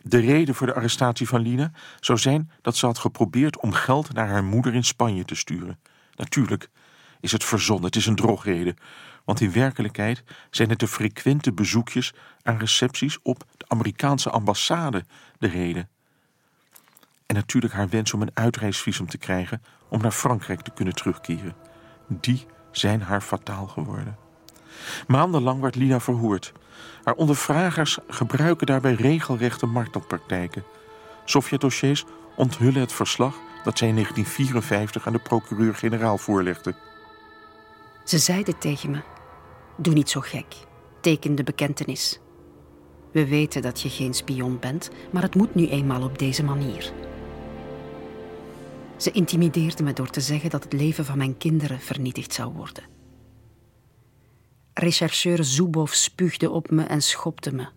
De reden voor de arrestatie van Lina zou zijn dat ze had geprobeerd om geld naar haar moeder in Spanje te sturen. Natuurlijk is het verzonnen, het is een drogreden. Want in werkelijkheid zijn het de frequente bezoekjes aan recepties op de Amerikaanse ambassade de reden. En natuurlijk haar wens om een uitreisvisum te krijgen om naar Frankrijk te kunnen terugkeren. Die zijn haar fataal geworden. Maandenlang werd Lina verhoord. Haar ondervragers gebruiken daarbij regelrechte martelpraktijken. Sovjet-dossiers onthullen het verslag dat zij in 1954 aan de procureur-generaal voorlegde. Ze zeiden tegen me: Doe niet zo gek. Teken de bekentenis. We weten dat je geen spion bent, maar het moet nu eenmaal op deze manier. Ze intimideerde me door te zeggen dat het leven van mijn kinderen vernietigd zou worden. Rechercheur Zubov spuugde op me en schopte me.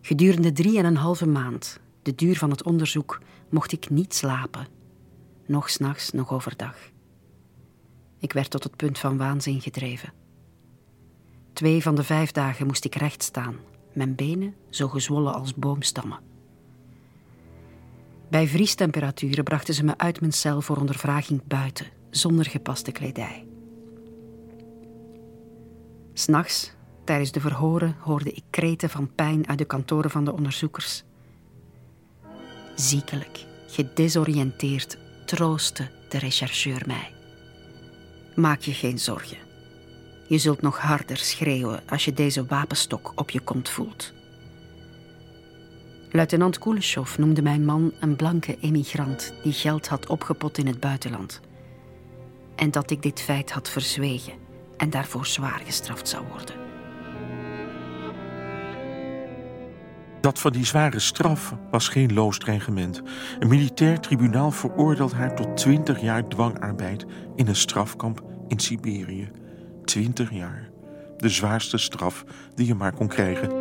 Gedurende drie en een halve maand, de duur van het onderzoek, mocht ik niet slapen. Nog s'nachts, nog overdag. Ik werd tot het punt van waanzin gedreven. Twee van de vijf dagen moest ik recht staan, mijn benen zo gezwollen als boomstammen. Bij vriestemperaturen brachten ze me uit mijn cel voor ondervraging buiten, zonder gepaste kledij. S'nachts, tijdens de verhoren, hoorde ik kreten van pijn uit de kantoren van de onderzoekers. Ziekelijk, gedesoriënteerd, troostte de rechercheur mij. Maak je geen zorgen. Je zult nog harder schreeuwen als je deze wapenstok op je kont voelt. Luitenant Kuleshov noemde mijn man een blanke emigrant die geld had opgepot in het buitenland. en dat ik dit feit had verzwegen en daarvoor zwaar gestraft zou worden. Dat van die zware straf was geen loos dreigement. Een militair tribunaal veroordeelt haar tot 20 jaar dwangarbeid in een strafkamp in Siberië. 20 jaar. De zwaarste straf die je maar kon krijgen.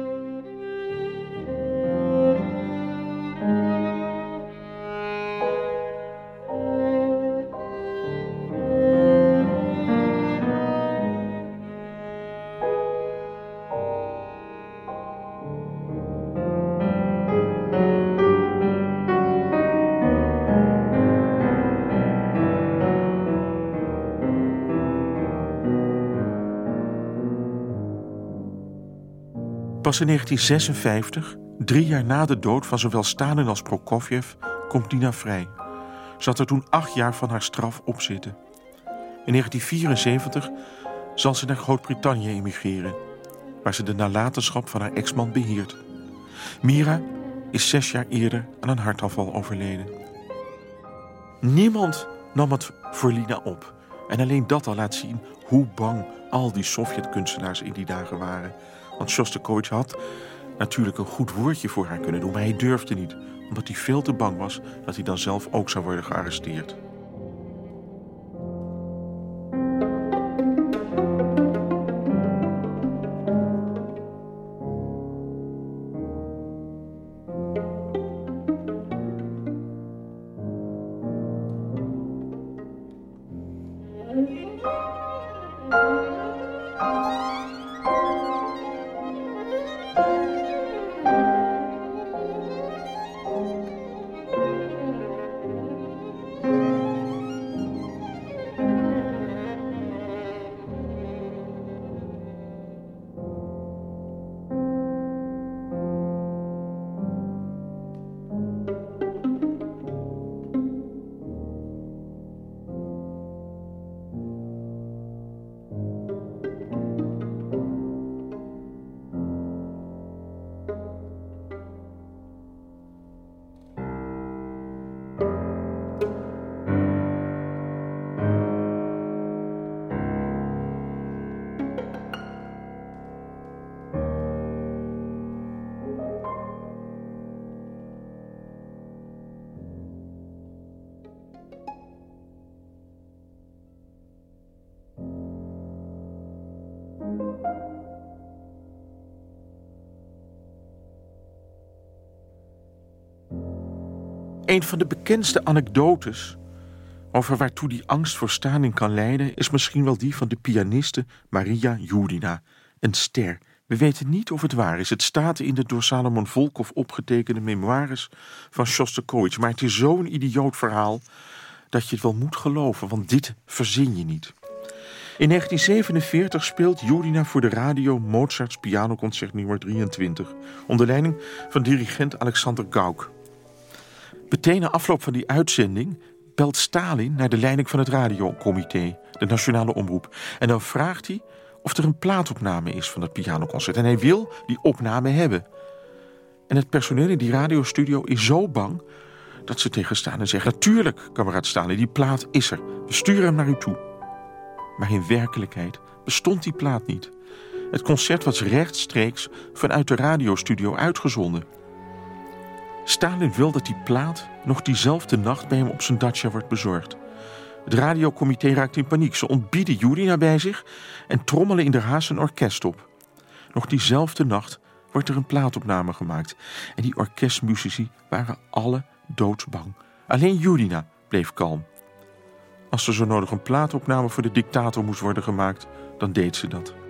In 1956, drie jaar na de dood van zowel Stalin als Prokofjev, komt Nina vrij. Ze had er toen acht jaar van haar straf op zitten. In 1974 zal ze naar Groot-Brittannië emigreren, waar ze de nalatenschap van haar ex-man beheert. Mira is zes jaar eerder aan een hartaanval overleden. Niemand nam het voor Lina op. En alleen dat al laat zien hoe bang al die Sovjet-kunstenaars in die dagen waren. Want Shostakovich had natuurlijk een goed woordje voor haar kunnen doen, maar hij durfde niet, omdat hij veel te bang was dat hij dan zelf ook zou worden gearresteerd. Een van de bekendste anekdotes over waartoe die angst voor Stalin kan leiden, is misschien wel die van de pianiste Maria Judina, een ster. We weten niet of het waar is. Het staat in de door Salomon Volkov opgetekende memoires van Shostakovich. Maar het is zo'n idioot verhaal dat je het wel moet geloven, want dit verzin je niet. In 1947 speelt Judina voor de radio Mozarts pianoconcert nummer 23 onder leiding van dirigent Alexander Gauck. Meteen na afloop van die uitzending belt Stalin naar de leiding van het radiocomité, de nationale omroep. En dan vraagt hij of er een plaatopname is van het pianoconcert. En hij wil die opname hebben. En het personeel in die radiostudio is zo bang dat ze tegen Stalin zeggen: Natuurlijk, kameraad Stalin, die plaat is er. We sturen hem naar u toe. Maar in werkelijkheid bestond die plaat niet. Het concert was rechtstreeks vanuit de radiostudio uitgezonden. Stalin wil dat die plaat nog diezelfde nacht bij hem op zijn dacha wordt bezorgd. Het radiocomité raakt in paniek. Ze ontbieden Jurina bij zich en trommelen in de haast een orkest op. Nog diezelfde nacht wordt er een plaatopname gemaakt. En die orkestmuzici waren alle doodsbang. Alleen Jurina bleef kalm. Als er zo nodig een plaatopname voor de dictator moest worden gemaakt, dan deed ze dat.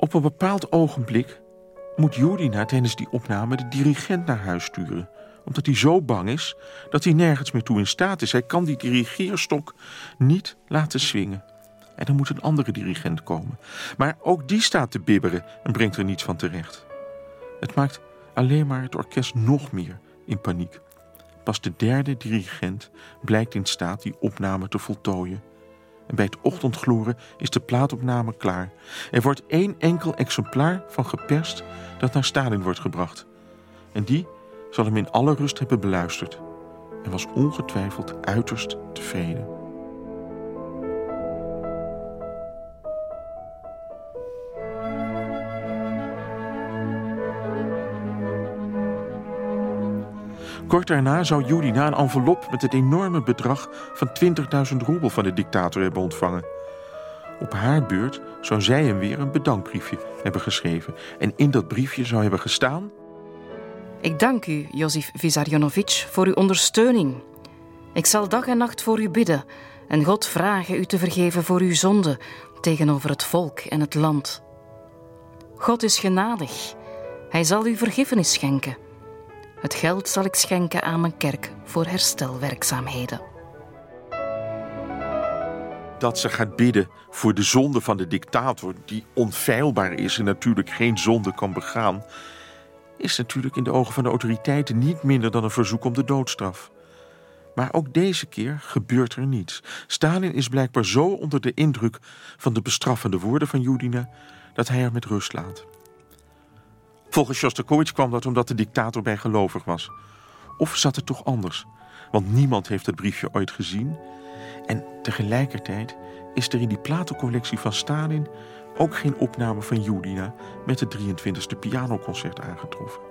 Op een bepaald ogenblik moet Jurina tijdens die opname de dirigent naar huis sturen. Omdat hij zo bang is dat hij nergens meer toe in staat is. Hij kan die dirigeerstok niet laten swingen. En dan moet een andere dirigent komen. Maar ook die staat te bibberen en brengt er niets van terecht. Het maakt alleen maar het orkest nog meer in paniek. Pas de derde dirigent blijkt in staat die opname te voltooien. En bij het ochtendgloren is de plaatopname klaar. Er wordt één enkel exemplaar van geperst dat naar Stalin wordt gebracht. En die zal hem in alle rust hebben beluisterd. en was ongetwijfeld uiterst tevreden. Kort daarna zou Judina een envelop met het enorme bedrag van 20.000 roebel van de dictator hebben ontvangen. Op haar beurt zou zij hem weer een bedankbriefje hebben geschreven. En in dat briefje zou hebben gestaan... Ik dank u, Jozef Vizarjonovic, voor uw ondersteuning. Ik zal dag en nacht voor u bidden en God vragen u te vergeven voor uw zonde tegenover het volk en het land. God is genadig. Hij zal u vergiffenis schenken. Het geld zal ik schenken aan mijn kerk voor herstelwerkzaamheden. Dat ze gaat bidden voor de zonde van de dictator, die onfeilbaar is en natuurlijk geen zonde kan begaan, is natuurlijk in de ogen van de autoriteiten niet minder dan een verzoek om de doodstraf. Maar ook deze keer gebeurt er niets. Stalin is blijkbaar zo onder de indruk van de bestraffende woorden van Judina dat hij haar met rust laat. Volgens Shostakovich kwam dat omdat de dictator bijgelovig was. Of zat het toch anders? Want niemand heeft het briefje ooit gezien. En tegelijkertijd is er in die platencollectie van Stalin ook geen opname van Judina met het 23e pianoconcert aangetroffen.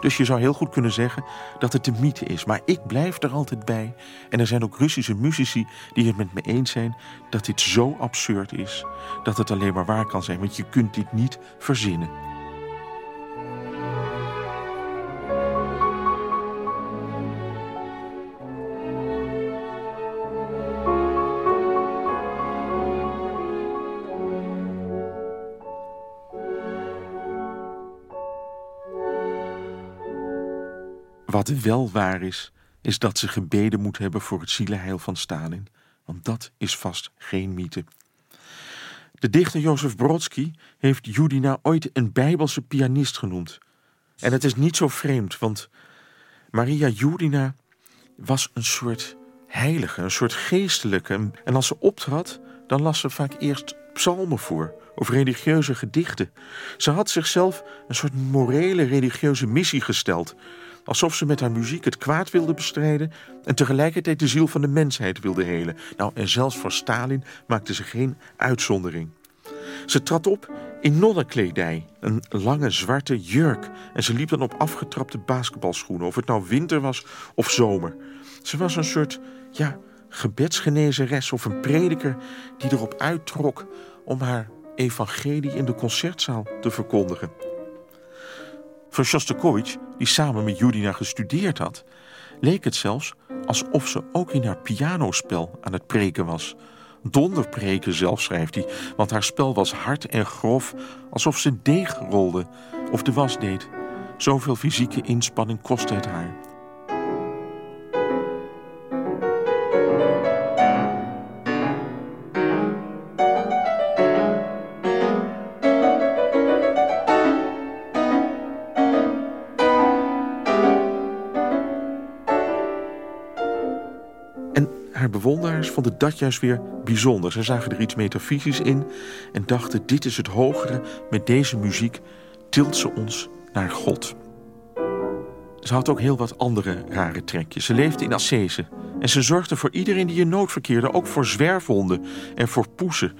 Dus je zou heel goed kunnen zeggen dat het de mythe is. Maar ik blijf er altijd bij. En er zijn ook Russische muzici die het met me eens zijn dat dit zo absurd is dat het alleen maar waar kan zijn. Want je kunt dit niet verzinnen. Wat wel waar is, is dat ze gebeden moet hebben voor het zielenheil van Stalin. Want dat is vast geen mythe. De dichter Jozef Brodsky heeft Judina ooit een bijbelse pianist genoemd. En het is niet zo vreemd, want Maria Judina was een soort heilige, een soort geestelijke. En als ze optrad, dan las ze vaak eerst psalmen voor of religieuze gedichten. Ze had zichzelf een soort morele religieuze missie gesteld alsof ze met haar muziek het kwaad wilde bestrijden en tegelijkertijd de ziel van de mensheid wilde helen. Nou, en zelfs voor Stalin maakte ze geen uitzondering. Ze trad op in nonnenkledij, een lange zwarte jurk. En ze liep dan op afgetrapte basketbalschoenen, of het nou winter was of zomer. Ze was een soort, ja, gebedsgenezeres of een prediker die erop uittrok om haar evangelie in de concertzaal te verkondigen. Voor Shostakovich, die samen met Judina gestudeerd had, leek het zelfs alsof ze ook in haar pianospel aan het preken was. Donderpreken zelf, schrijft hij, want haar spel was hard en grof, alsof ze deeg rolde of de was deed. Zoveel fysieke inspanning kostte het haar. Bewonderaars vonden dat juist weer bijzonder. Ze zagen er iets metafysisch in en dachten: dit is het hogere. Met deze muziek tilt ze ons naar God. Ze had ook heel wat andere rare trekjes. Ze leefde in ascese en ze zorgde voor iedereen die in nood verkeerde, ook voor zwerfhonden en voor poesen.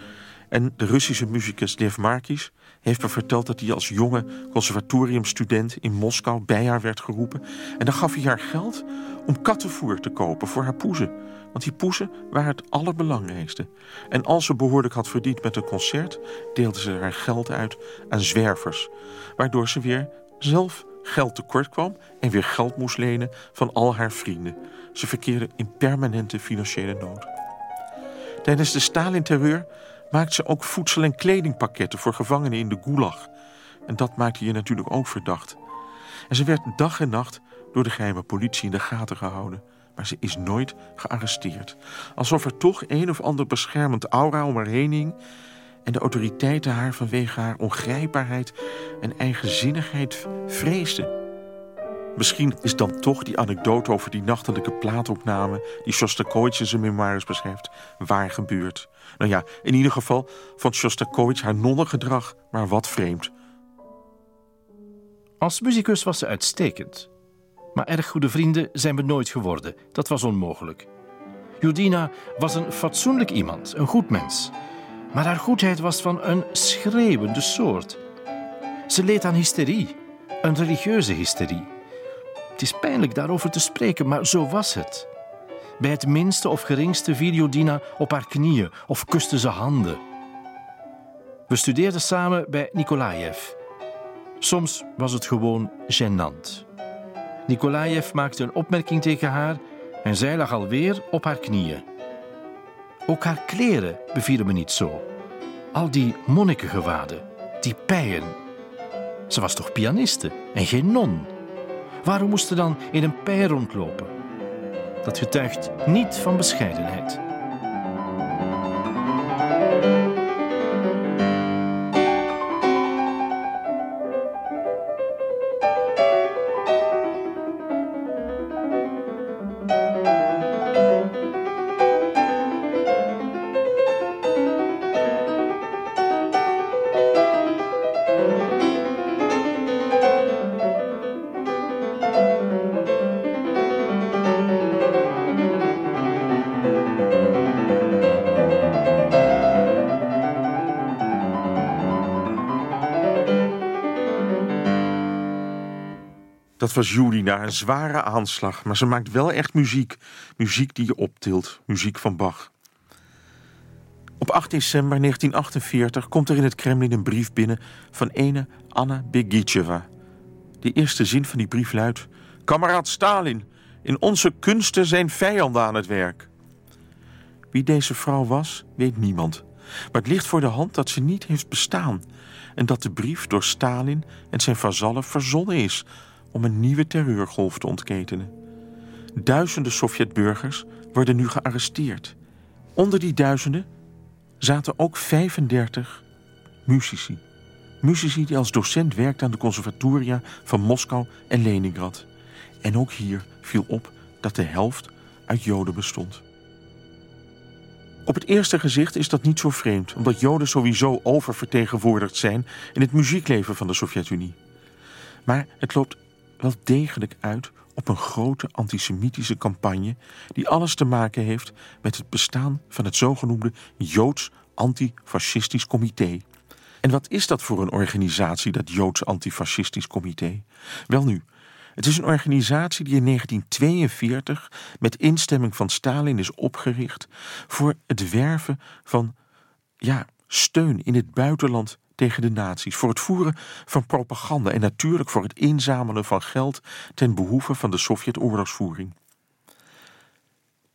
En de Russische muzikus Lev Markis heeft me verteld dat hij als jonge conservatoriumstudent in Moskou bij haar werd geroepen. En dan gaf hij haar geld om kattenvoer te kopen voor haar poezen. Want die poezen waren het allerbelangrijkste. En als ze behoorlijk had verdiend met een concert, deelde ze haar geld uit aan zwervers. Waardoor ze weer zelf geld tekort kwam en weer geld moest lenen van al haar vrienden. Ze verkeerde in permanente financiële nood. Tijdens de Stalin-terreur maakte ze ook voedsel- en kledingpakketten voor gevangenen in de Gulag. En dat maakte je natuurlijk ook verdacht. En ze werd dag en nacht door de geheime politie in de gaten gehouden. Maar ze is nooit gearresteerd. Alsof er toch een of ander beschermend aura om haar heen hing... en de autoriteiten haar vanwege haar ongrijpbaarheid en eigenzinnigheid vreesden. Misschien is dan toch die anekdote over die nachtelijke plaatopname... die Shostakovich in zijn memoires beschrijft, waar gebeurd. Nou ja, in ieder geval vond Shostakovich haar nonnengedrag maar wat vreemd. Als muzikus was ze uitstekend. Maar erg goede vrienden zijn we nooit geworden. Dat was onmogelijk. Judina was een fatsoenlijk iemand, een goed mens. Maar haar goedheid was van een schreeuwende soort. Ze leed aan hysterie, een religieuze hysterie. Het is pijnlijk daarover te spreken, maar zo was het. Bij het minste of geringste viel Judina op haar knieën of kuste ze handen. We studeerden samen bij Nikolaev. Soms was het gewoon gênant. Nikolaev maakte een opmerking tegen haar en zij lag alweer op haar knieën. Ook haar kleren bevielen me niet zo. Al die monnikengewaden, die pijen. Ze was toch pianiste en geen non? Waarom moest ze dan in een pij rondlopen? Dat getuigt niet van bescheidenheid. Dat was na een zware aanslag, maar ze maakt wel echt muziek. Muziek die je optilt, muziek van Bach. Op 8 december 1948 komt er in het Kremlin een brief binnen van ene Anna Begicheva. De eerste zin van die brief luidt: Kameraad Stalin, in onze kunsten zijn vijanden aan het werk. Wie deze vrouw was, weet niemand. Maar het ligt voor de hand dat ze niet heeft bestaan en dat de brief door Stalin en zijn vazallen verzonnen is om een nieuwe terreurgolf te ontketenen. Duizenden Sovjetburgers worden nu gearresteerd. Onder die duizenden zaten ook 35 muzici. Muzici die als docent werkten aan de conservatoria van Moskou en Leningrad. En ook hier viel op dat de helft uit Joden bestond. Op het eerste gezicht is dat niet zo vreemd, omdat Joden sowieso oververtegenwoordigd zijn in het muziekleven van de Sovjet-Unie. Maar het loopt wel degelijk uit op een grote antisemitische campagne die alles te maken heeft met het bestaan van het zogenoemde Joods Antifascistisch Comité. En wat is dat voor een organisatie, dat Joods Antifascistisch Comité? Welnu, het is een organisatie die in 1942 met instemming van Stalin is opgericht voor het werven van ja, steun in het buitenland tegen de nazi's, voor het voeren van propaganda en natuurlijk voor het inzamelen van geld ten behoeve van de Sovjet-oorlogsvoering.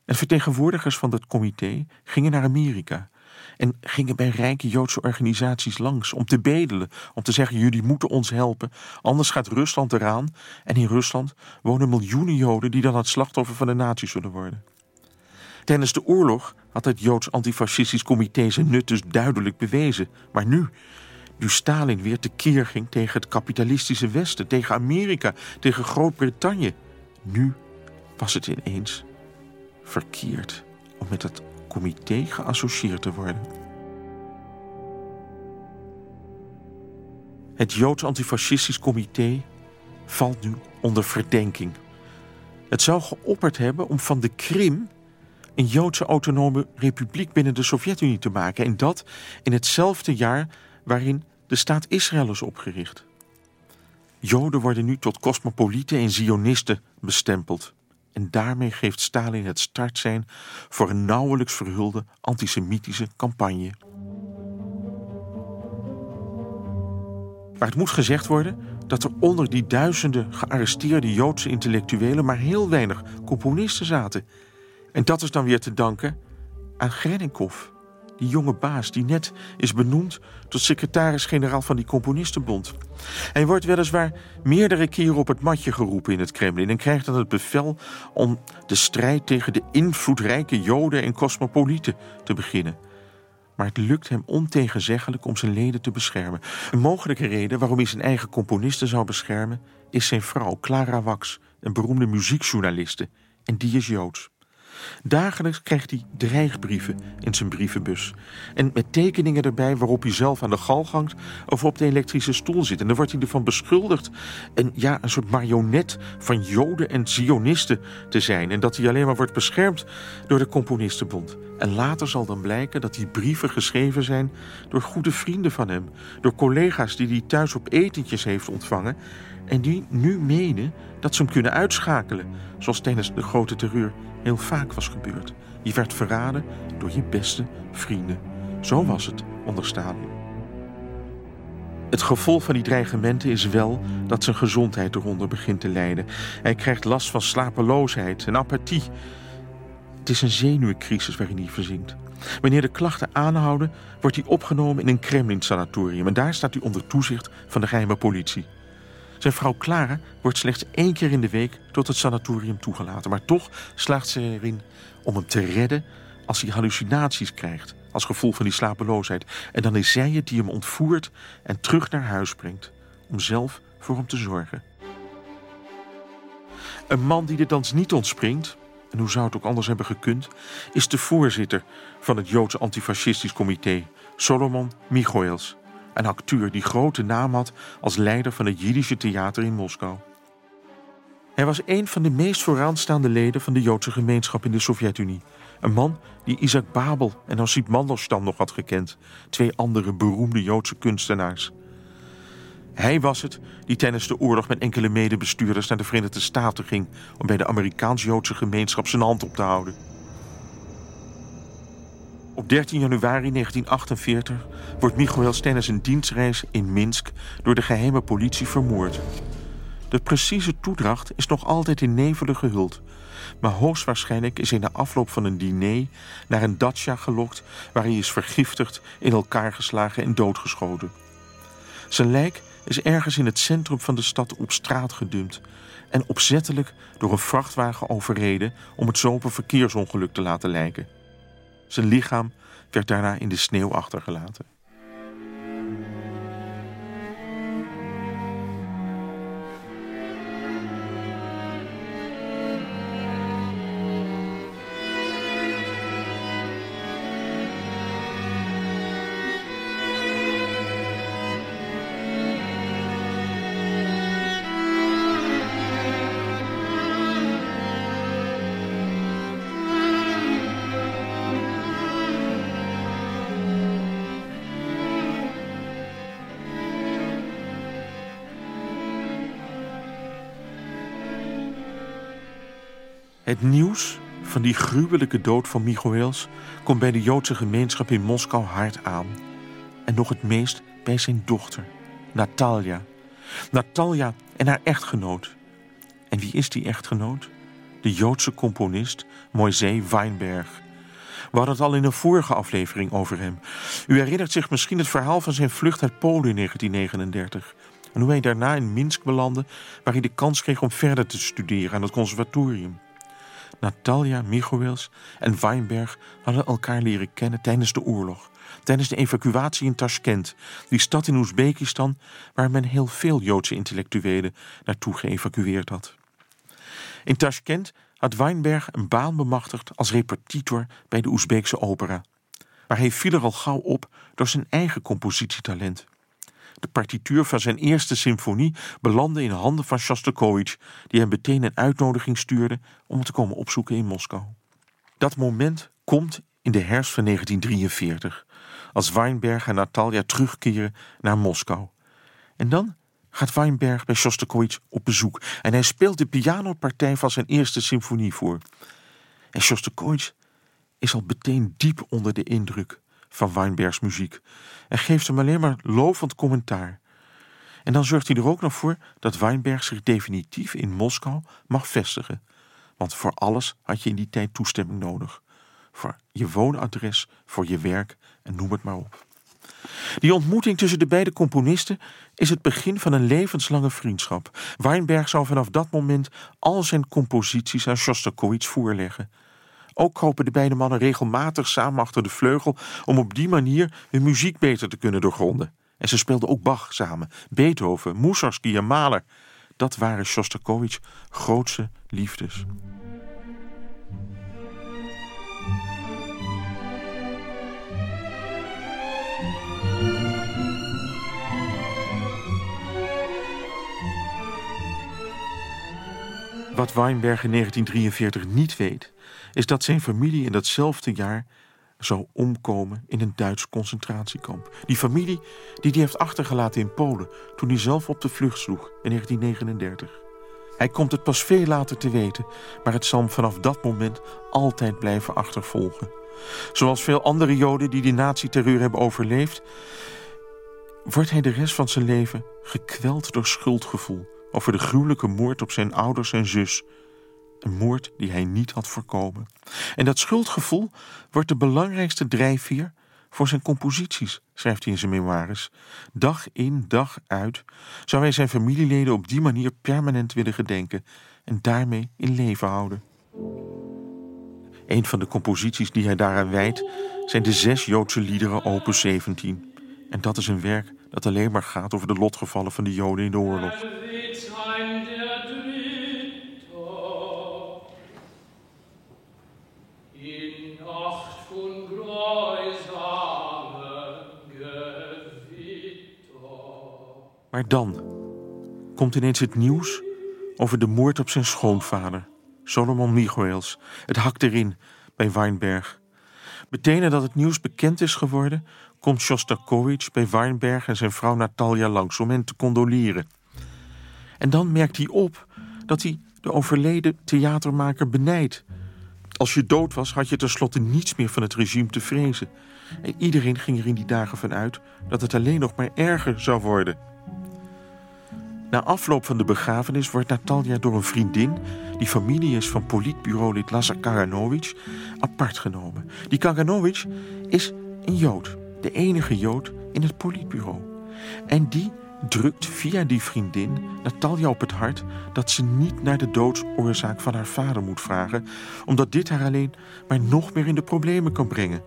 En vertegenwoordigers van dat comité gingen naar Amerika en gingen bij rijke Joodse organisaties langs om te bedelen, om te zeggen: jullie moeten ons helpen, anders gaat Rusland eraan. En in Rusland wonen miljoenen Joden die dan het slachtoffer van de nazi's zullen worden. Tijdens de oorlog had het Joods Antifascistisch Comité zijn nut dus duidelijk bewezen. Maar nu, nu Stalin weer tekeer ging tegen het kapitalistische Westen, tegen Amerika, tegen Groot-Brittannië. Nu was het ineens verkeerd om met het comité geassocieerd te worden. Het Joods Antifascistisch Comité valt nu onder verdenking. Het zou geopperd hebben om van de Krim een Joodse autonome republiek binnen de Sovjet-Unie te maken. En dat in hetzelfde jaar waarin de staat Israël is opgericht. Joden worden nu tot cosmopolieten en zionisten bestempeld. En daarmee geeft Stalin het startsein voor een nauwelijks verhulde antisemitische campagne. Maar het moet gezegd worden dat er onder die duizenden gearresteerde Joodse intellectuelen maar heel weinig componisten zaten. En dat is dan weer te danken aan Grenenkov die jonge baas die net is benoemd tot secretaris-generaal van die Componistenbond. Hij wordt weliswaar meerdere keren op het matje geroepen in het Kremlin en krijgt dan het bevel om de strijd tegen de invloedrijke Joden en cosmopolieten te beginnen. Maar het lukt hem ontegenzeggelijk om zijn leden te beschermen. Een mogelijke reden waarom hij zijn eigen componisten zou beschermen, is zijn vrouw Clara Wax, een beroemde muziekjournaliste. En die is Joods. Dagelijks krijgt hij dreigbrieven in zijn brievenbus. En met tekeningen erbij waarop hij zelf aan de gal hangt of op de elektrische stoel zit. En dan wordt hij ervan beschuldigd een, ja, een soort marionet van Joden en Zionisten te zijn. En dat hij alleen maar wordt beschermd door de Componistenbond. En later zal dan blijken dat die brieven geschreven zijn door goede vrienden van hem. Door collega's die hij thuis op etentjes heeft ontvangen. En die nu menen dat ze hem kunnen uitschakelen. Zoals tijdens de grote terreur heel vaak was gebeurd. Je werd verraden door je beste vrienden. Zo was het onder Stalin. Het gevolg van die dreigementen is wel dat zijn gezondheid eronder begint te lijden. Hij krijgt last van slapeloosheid en apathie. Het is een zenuwcrisis waarin hij verzinkt. Wanneer de klachten aanhouden, wordt hij opgenomen in een Kremlin-sanatorium. En daar staat hij onder toezicht van de geheime politie. Zijn vrouw Clara wordt slechts één keer in de week tot het sanatorium toegelaten. Maar toch slaagt ze erin om hem te redden als hij hallucinaties krijgt. Als gevolg van die slapeloosheid. En dan is zij het die hem ontvoert en terug naar huis brengt. Om zelf voor hem te zorgen. Een man die de dans niet ontspringt, en hoe zou het ook anders hebben gekund, is de voorzitter van het Joodse antifascistisch comité, Solomon Michoels. Een acteur die grote naam had als leider van het Jiddische theater in Moskou. Hij was een van de meest vooraanstaande leden van de Joodse gemeenschap in de Sovjet-Unie. Een man die Isaac Babel en Osip Mandelstam nog had gekend, twee andere beroemde Joodse kunstenaars. Hij was het die tijdens de oorlog met enkele medebestuurders naar de Verenigde Staten ging om bij de Amerikaans-Joodse gemeenschap zijn hand op te houden. Op 13 januari 1948 wordt Michael tijdens een dienstreis in Minsk door de geheime politie vermoord. De precieze toedracht is nog altijd in nevelen gehuld. Maar hoogstwaarschijnlijk is hij na afloop van een diner naar een dacha gelokt waar hij is vergiftigd, in elkaar geslagen en doodgeschoten. Zijn lijk is ergens in het centrum van de stad op straat gedumpt en opzettelijk door een vrachtwagen overreden om het zo een verkeersongeluk te laten lijken. Zijn lichaam werd daarna in de sneeuw achtergelaten. Het nieuws van die gruwelijke dood van Michoels komt bij de Joodse gemeenschap in Moskou hard aan. En nog het meest bij zijn dochter, Natalia. Natalia en haar echtgenoot. En wie is die echtgenoot? De Joodse componist Moisei Weinberg. We hadden het al in een vorige aflevering over hem. U herinnert zich misschien het verhaal van zijn vlucht uit Polen in 1939. En hoe hij daarna in Minsk belandde, waar hij de kans kreeg om verder te studeren aan het conservatorium. Natalia Michoels en Weinberg hadden elkaar leren kennen tijdens de oorlog. Tijdens de evacuatie in Tashkent, die stad in Oezbekistan waar men heel veel Joodse intellectuelen naartoe geëvacueerd had. In Tashkent had Weinberg een baan bemachtigd als repetitor bij de Oezbeekse opera. Maar hij viel er al gauw op door zijn eigen compositietalent. De partituur van zijn eerste symfonie belandde in handen van Shostakovich, die hem meteen een uitnodiging stuurde om te komen opzoeken in Moskou. Dat moment komt in de herfst van 1943, als Weinberg en Natalia terugkeren naar Moskou. En dan gaat Weinberg bij Shostakovich op bezoek en hij speelt de pianopartij van zijn eerste symfonie voor. En Shostakovich is al meteen diep onder de indruk van Weinbergs muziek en geeft hem alleen maar lovend commentaar. En dan zorgt hij er ook nog voor dat Weinberg zich definitief in Moskou mag vestigen. Want voor alles had je in die tijd toestemming nodig. Voor je woonadres, voor je werk en noem het maar op. Die ontmoeting tussen de beide componisten is het begin van een levenslange vriendschap. Weinberg zal vanaf dat moment al zijn composities aan Shostakovich voorleggen. Ook kopen de beide mannen regelmatig samen achter de vleugel om op die manier hun muziek beter te kunnen doorgronden. En ze speelden ook Bach samen, Beethoven, Moesarski en Mahler. Dat waren Shostakovich's grootste liefdes. Wat Weinberg in 1943 niet weet, is dat zijn familie in datzelfde jaar zou omkomen in een Duits concentratiekamp. Die familie die hij heeft achtergelaten in Polen toen hij zelf op de vlucht sloeg in 1939. Hij komt het pas veel later te weten, maar het zal hem vanaf dat moment altijd blijven achtervolgen. Zoals veel andere Joden die de nazi-terreur hebben overleefd, wordt hij de rest van zijn leven gekweld door schuldgevoel over de gruwelijke moord op zijn ouders en zus. Een moord die hij niet had voorkomen. En dat schuldgevoel wordt de belangrijkste drijfveer voor zijn composities, schrijft hij in zijn memoires. Dag in, dag uit zou hij zijn familieleden op die manier permanent willen gedenken en daarmee in leven houden. Een van de composities die hij daaraan wijdt zijn de zes Joodse liederen opus 17. En dat is een werk dat alleen maar gaat over de lotgevallen van de Joden in de oorlog. Maar dan komt ineens het nieuws over de moord op zijn schoonvader, Solomon Michaels. Het hakt erin bij Weinberg. Meteen nadat het nieuws bekend is geworden, komt Shostakovich bij Weinberg en zijn vrouw Natalia langs om hen te condoleren. En dan merkt hij op dat hij de overleden theatermaker benijdt. Als je dood was, had je tenslotte niets meer van het regime te vrezen. En iedereen ging er in die dagen van uit dat het alleen nog maar erger zou worden. Na afloop van de begrafenis wordt Natalia door een vriendin, die familie is van politbureaulid Lazar Kaganovic, apart genomen. Die Kaganovic is een Jood, de enige Jood in het politbureau. En die drukt via die vriendin Natalia op het hart dat ze niet naar de doodsoorzaak van haar vader moet vragen, omdat dit haar alleen maar nog meer in de problemen kan brengen.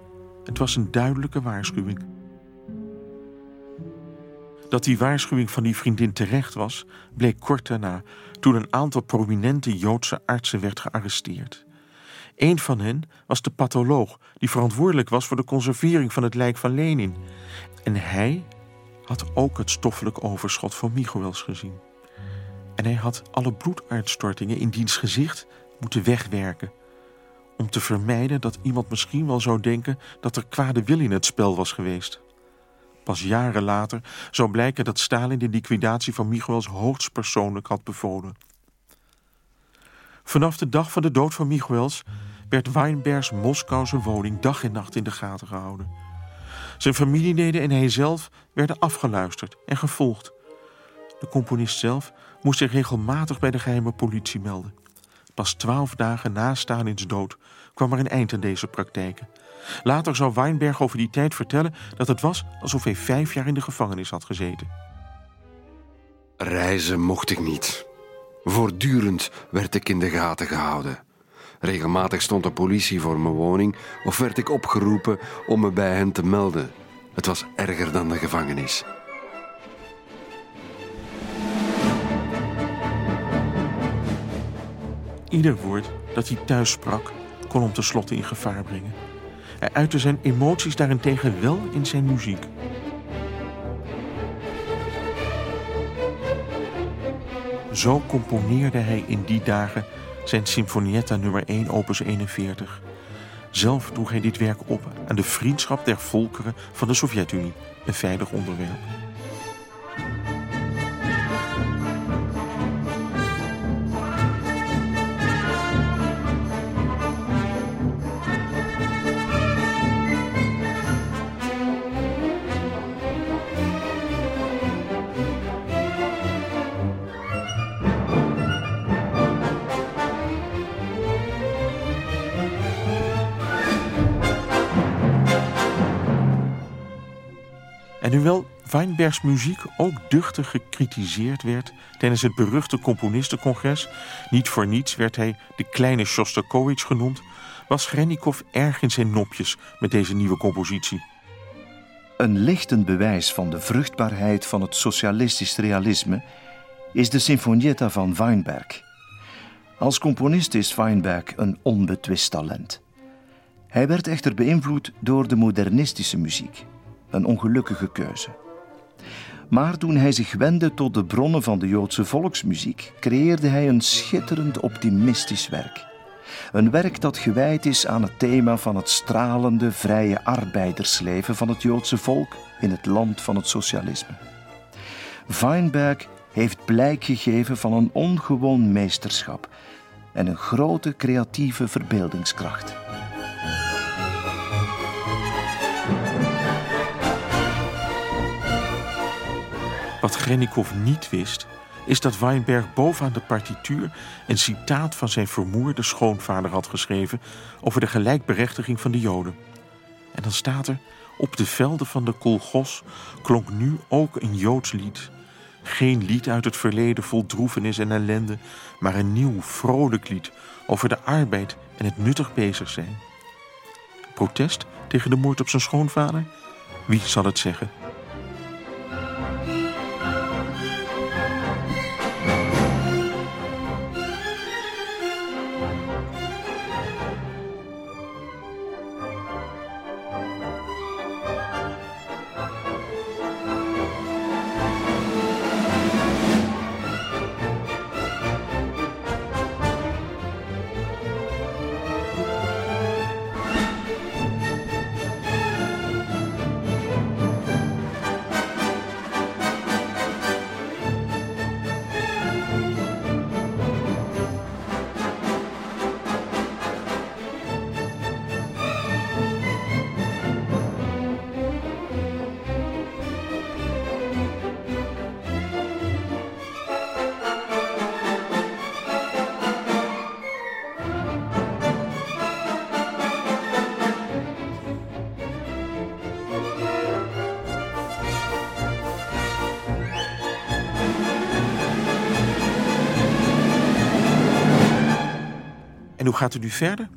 Het was een duidelijke waarschuwing. Dat die waarschuwing van die vriendin terecht was, bleek kort daarna, toen een aantal prominente Joodse artsen werd gearresteerd. Een van hen was de patholoog die verantwoordelijk was voor de conservering van het lijk van Lenin. En hij had ook het stoffelijk overschot van Michaels gezien. En hij had alle bloeduitstortingen in diens gezicht moeten wegwerken. Om te vermijden dat iemand misschien wel zou denken dat er kwade wil in het spel was geweest. Pas jaren later zou blijken dat Stalin de liquidatie van Michaels hoogstpersoonlijk had bevolen. Vanaf de dag van de dood van Michaels werd Weinbergs Moskouse woning dag en nacht in de gaten gehouden. Zijn familieleden en hij zelf werden afgeluisterd en gevolgd. De componist zelf moest zich regelmatig bij de geheime politie melden. Pas twaalf dagen na Stalins dood kwam er een eind aan deze praktijken. Later zou Weinberg over die tijd vertellen dat het was alsof hij vijf jaar in de gevangenis had gezeten. Reizen mocht ik niet. Voortdurend werd ik in de gaten gehouden. Regelmatig stond de politie voor mijn woning of werd ik opgeroepen om me bij hen te melden. Het was erger dan de gevangenis. Ieder woord dat hij thuis sprak kon hem tenslotte in gevaar brengen. Hij uitte zijn emoties daarentegen wel in zijn muziek. Zo componeerde hij in die dagen zijn Sinfonietta nummer 1 opus 41. Zelf droeg hij dit werk op aan de vriendschap der volkeren van de Sovjet-Unie, een veilig onderwerp. Weinbergs muziek ook duchtig gekritiseerd werd tijdens het beruchte componistencongres, niet voor niets werd hij de kleine Shostakovich genoemd, was Grennikov erg in zijn nopjes met deze nieuwe compositie. Een lichtend bewijs van de vruchtbaarheid van het socialistisch realisme is de Sinfonietta van Weinberg. Als componist is Weinberg een onbetwist talent. Hij werd echter beïnvloed door de modernistische muziek een ongelukkige keuze. Maar toen hij zich wendde tot de bronnen van de Joodse volksmuziek, creëerde hij een schitterend optimistisch werk. Een werk dat gewijd is aan het thema van het stralende, vrije arbeidersleven van het Joodse volk in het land van het socialisme. Weinberg heeft blijk gegeven van een ongewoon meesterschap en een grote creatieve verbeeldingskracht. Wat Grennikov niet wist, is dat Weinberg bovenaan de partituur een citaat van zijn vermoorde schoonvader had geschreven over de gelijkberechtiging van de Joden. En dan staat er: Op de velden van de Kolgos klonk nu ook een Joods lied. Geen lied uit het verleden vol droefenis en ellende, maar een nieuw, vrolijk lied over de arbeid en het nuttig bezig zijn. Protest tegen de moord op zijn schoonvader? Wie zal het zeggen? Hoe gaat het nu verder?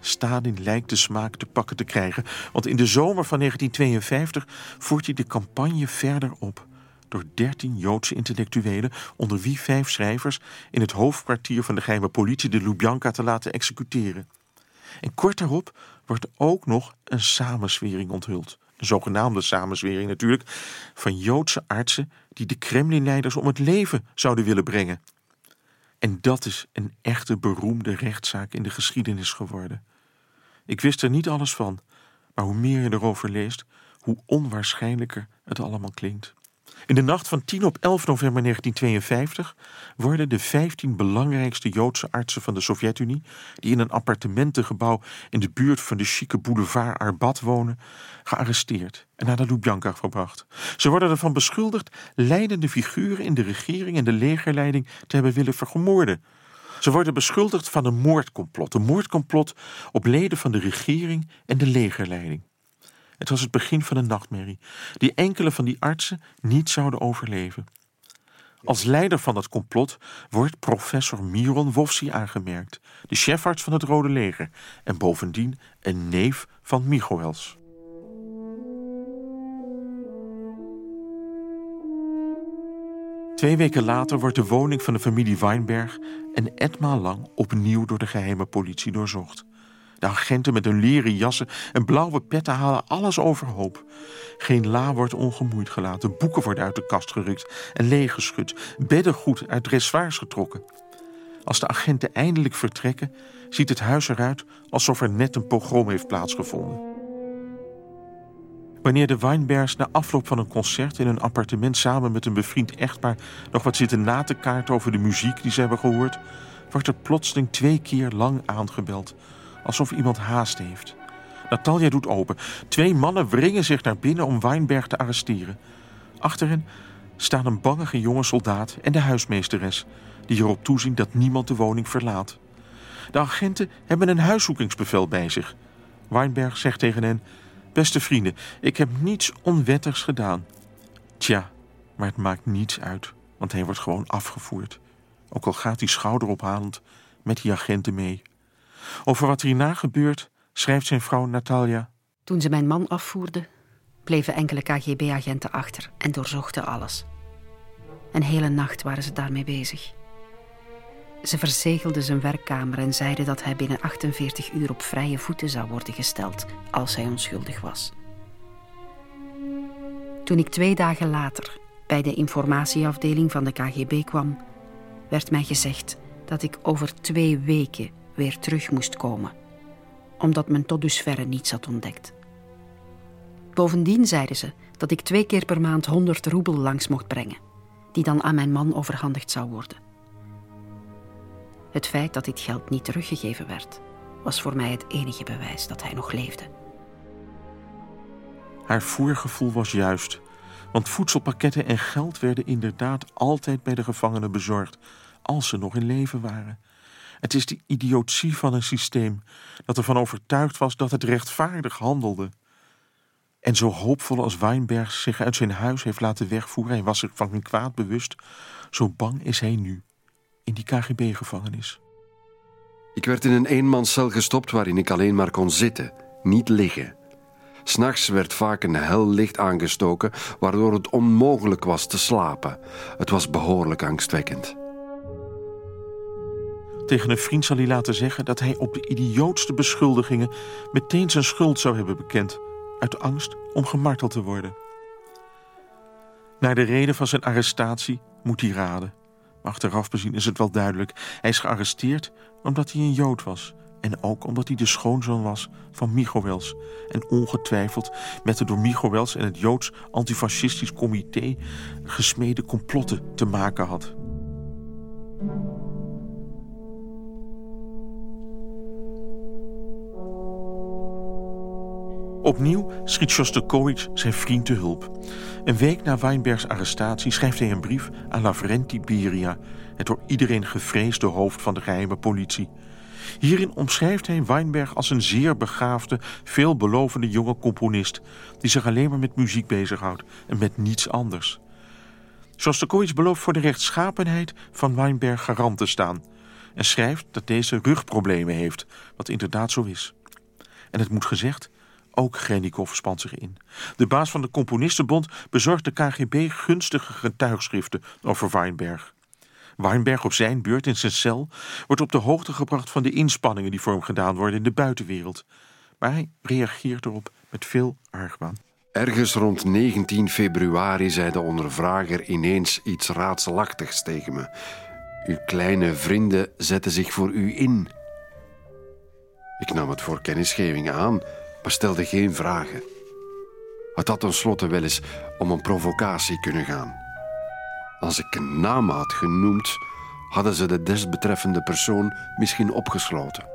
Stalin lijkt de smaak te pakken te krijgen, want in de zomer van 1952 voert hij de campagne verder op door dertien Joodse intellectuelen, onder wie vijf schrijvers, in het hoofdkwartier van de geheime politie de Lubjanka te laten executeren. En kort daarop wordt ook nog een samenswering onthuld. Een zogenaamde samenswering natuurlijk, van Joodse artsen die de Kremlinleiders om het leven zouden willen brengen. En dat is een echte beroemde rechtszaak in de geschiedenis geworden. Ik wist er niet alles van, maar hoe meer je erover leest, hoe onwaarschijnlijker het allemaal klinkt. In de nacht van 10 op 11 november 1952 worden de 15 belangrijkste Joodse artsen van de Sovjet-Unie, die in een appartementengebouw in de buurt van de chique boulevard Arbat wonen, gearresteerd en naar de Lubjanka gebracht. Ze worden ervan beschuldigd leidende figuren in de regering en de legerleiding te hebben willen vermoorden. Ze worden beschuldigd van een moordcomplot, een moordcomplot op leden van de regering en de legerleiding. Het was het begin van een nachtmerrie, die enkele van die artsen niet zouden overleven. Als leider van het complot wordt professor Miron Wofsi aangemerkt, de chefarts van het Rode Leger en bovendien een neef van Michoels. Twee weken later wordt de woning van de familie Weinberg een etmaal lang opnieuw door de geheime politie doorzocht. De agenten met hun leren jassen en blauwe petten halen alles overhoop. Geen la wordt ongemoeid gelaten, boeken worden uit de kast gerukt en leeggeschud, beddengoed uit dressoirs getrokken. Als de agenten eindelijk vertrekken, ziet het huis eruit alsof er net een pogrom heeft plaatsgevonden. Wanneer de Weinbergs na afloop van een concert in een appartement samen met een bevriend echtpaar nog wat zitten na te kaarten over de muziek die ze hebben gehoord, wordt er plotseling twee keer lang aangebeld alsof iemand haast heeft. Natalia doet open. Twee mannen wringen zich naar binnen om Weinberg te arresteren. Achter hen staan een bangige jonge soldaat en de huismeesteres, die erop toezien dat niemand de woning verlaat. De agenten hebben een huiszoekingsbevel bij zich. Weinberg zegt tegen hen: Beste vrienden, ik heb niets onwettigs gedaan. Tja, maar het maakt niets uit, want hij wordt gewoon afgevoerd. Ook al gaat hij schouderophalend met die agenten mee. Over wat er hierna gebeurt, schrijft zijn vrouw Natalia. Toen ze mijn man afvoerde, bleven enkele KGB-agenten achter en doorzochten alles. Een hele nacht waren ze daarmee bezig. Ze verzegelden zijn werkkamer en zeiden dat hij binnen 48 uur op vrije voeten zou worden gesteld als hij onschuldig was. Toen ik twee dagen later bij de informatieafdeling van de KGB kwam, werd mij gezegd dat ik over twee weken weer terug moest komen, omdat men tot dusverre niets had ontdekt. Bovendien zeiden ze dat ik twee keer per maand 100 roebel langs mocht brengen, die dan aan mijn man overhandigd zou worden. Het feit dat dit geld niet teruggegeven werd, was voor mij het enige bewijs dat hij nog leefde. Haar voorgevoel was juist, want voedselpakketten en geld werden inderdaad altijd bij de gevangenen bezorgd, als ze nog in leven waren. Het is de idiotie van een systeem dat ervan overtuigd was dat het rechtvaardig handelde. En zo hoopvol als Weinberg zich uit zijn huis heeft laten wegvoeren, hij was zich van geen kwaad bewust, zo bang is hij nu in die KGB-gevangenis. Ik werd in een eenmanscel gestopt waarin ik alleen maar kon zitten, niet liggen. S'nachts werd vaak een hel licht aangestoken, waardoor het onmogelijk was te slapen. Het was behoorlijk angstwekkend. Tegen een vriend zal hij laten zeggen dat hij op de idiootste beschuldigingen meteen zijn schuld zou hebben bekend, uit angst om gemarteld te worden. Naar de reden van zijn arrestatie moet hij raden. Maar achteraf bezien is het wel duidelijk. Hij is gearresteerd omdat hij een Jood was. En ook omdat hij de schoonzoon was van Michowels. En ongetwijfeld met de door Michowels en het Joods antifascistisch comité gesmede complotten te maken had. Opnieuw schiet Shostakovich zijn vriend te hulp. Een week na Weinbergs arrestatie schrijft hij een brief aan Lavrenti Beria, het door iedereen gevreesde hoofd van de geheime politie. Hierin omschrijft hij Weinberg als een zeer begaafde, veelbelovende jonge componist die zich alleen maar met muziek bezighoudt en met niets anders. Shostakovich belooft voor de rechtschapenheid van Weinberg garant te staan en schrijft dat deze rugproblemen heeft, wat inderdaad zo is. En het moet gezegd, ook Grenikov spant zich in. De baas van de Componistenbond bezorgt de KGB gunstige getuigschriften over Weinberg. Weinberg op zijn beurt in zijn cel wordt op de hoogte gebracht van de inspanningen die voor hem gedaan worden in de buitenwereld. Maar hij reageert erop met veel argwaan. Ergens rond 19 februari zei de ondervrager ineens iets raadselachtigs tegen me. Uw kleine vrienden zetten zich voor u in. Ik nam het voor kennisgeving aan stelde geen vragen. Het had tenslotte wel eens om een provocatie kunnen gaan. Als ik een naam had genoemd, hadden ze de desbetreffende persoon misschien opgesloten.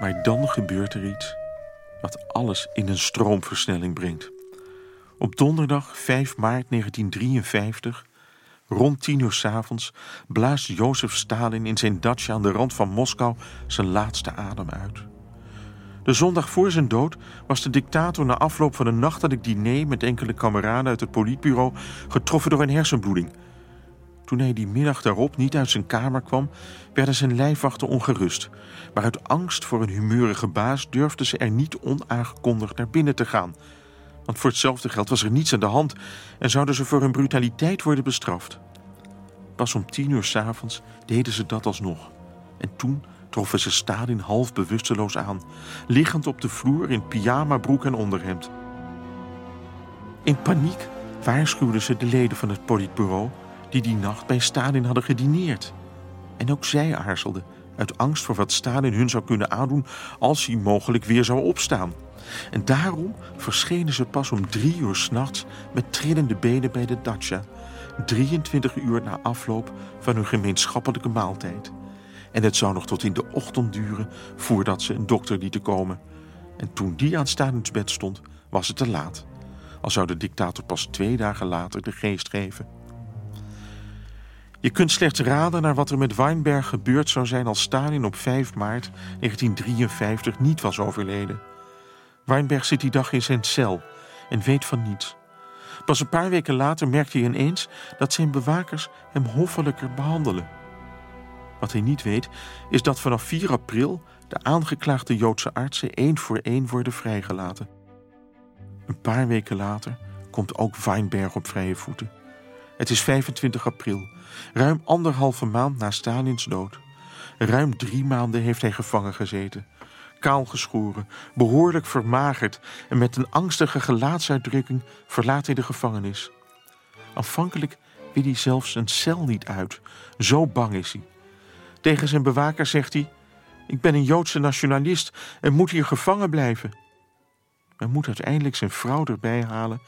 Maar dan gebeurt er iets wat alles in een stroomversnelling brengt. Op donderdag 5 maart 1953, rond tien uur s avonds, blaast Jozef Stalin in zijn datsje aan de rand van Moskou zijn laatste adem uit. De zondag voor zijn dood was de dictator na afloop van een nachtelijk diner met enkele kameraden uit het politbureau getroffen door een hersenbloeding. Toen hij die middag daarop niet uit zijn kamer kwam, werden zijn lijfwachten ongerust. Maar uit angst voor een humeurige baas durfden ze er niet onaangekondigd naar binnen te gaan. Want voor hetzelfde geld was er niets aan de hand en zouden ze voor hun brutaliteit worden bestraft. Pas om tien uur s'avonds deden ze dat alsnog. En toen troffen ze Stalin half bewusteloos aan, liggend op de vloer in pyjamabroek en onderhemd. In paniek waarschuwden ze de leden van het politbureau die die nacht bij Stalin hadden gedineerd. En ook zij aarzelden, uit angst voor wat Stalin hun zou kunnen aandoen als hij mogelijk weer zou opstaan. En daarom verschenen ze pas om drie uur s'nachts met trillende benen bij de dacha, 23 uur na afloop van hun gemeenschappelijke maaltijd. En het zou nog tot in de ochtend duren voordat ze een dokter lieten komen. En toen die aan bed stond, was het te laat. Al zou de dictator pas twee dagen later de geest geven. Je kunt slechts raden naar wat er met Weinberg gebeurd zou zijn als Stalin op 5 maart 1953 niet was overleden. Weinberg zit die dag in zijn cel en weet van niets. Pas een paar weken later merkt hij ineens dat zijn bewakers hem hoffelijker behandelen. Wat hij niet weet, is dat vanaf 4 april de aangeklaagde Joodse artsen één voor één worden vrijgelaten. Een paar weken later komt ook Weinberg op vrije voeten. Het is 25 april, ruim anderhalve maand na Stalins dood. Ruim drie maanden heeft hij gevangen gezeten. Kaalgeschoren, behoorlijk vermagerd en met een angstige gelaatsuitdrukking verlaat hij de gevangenis. Aanvankelijk wil hij zelfs een cel niet uit, zo bang is hij. Tegen zijn bewaker zegt hij: Ik ben een Joodse nationalist en moet hier gevangen blijven. Men moet uiteindelijk zijn vrouw erbij halen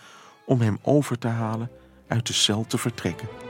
om hem over te halen uit de cel te vertrekken.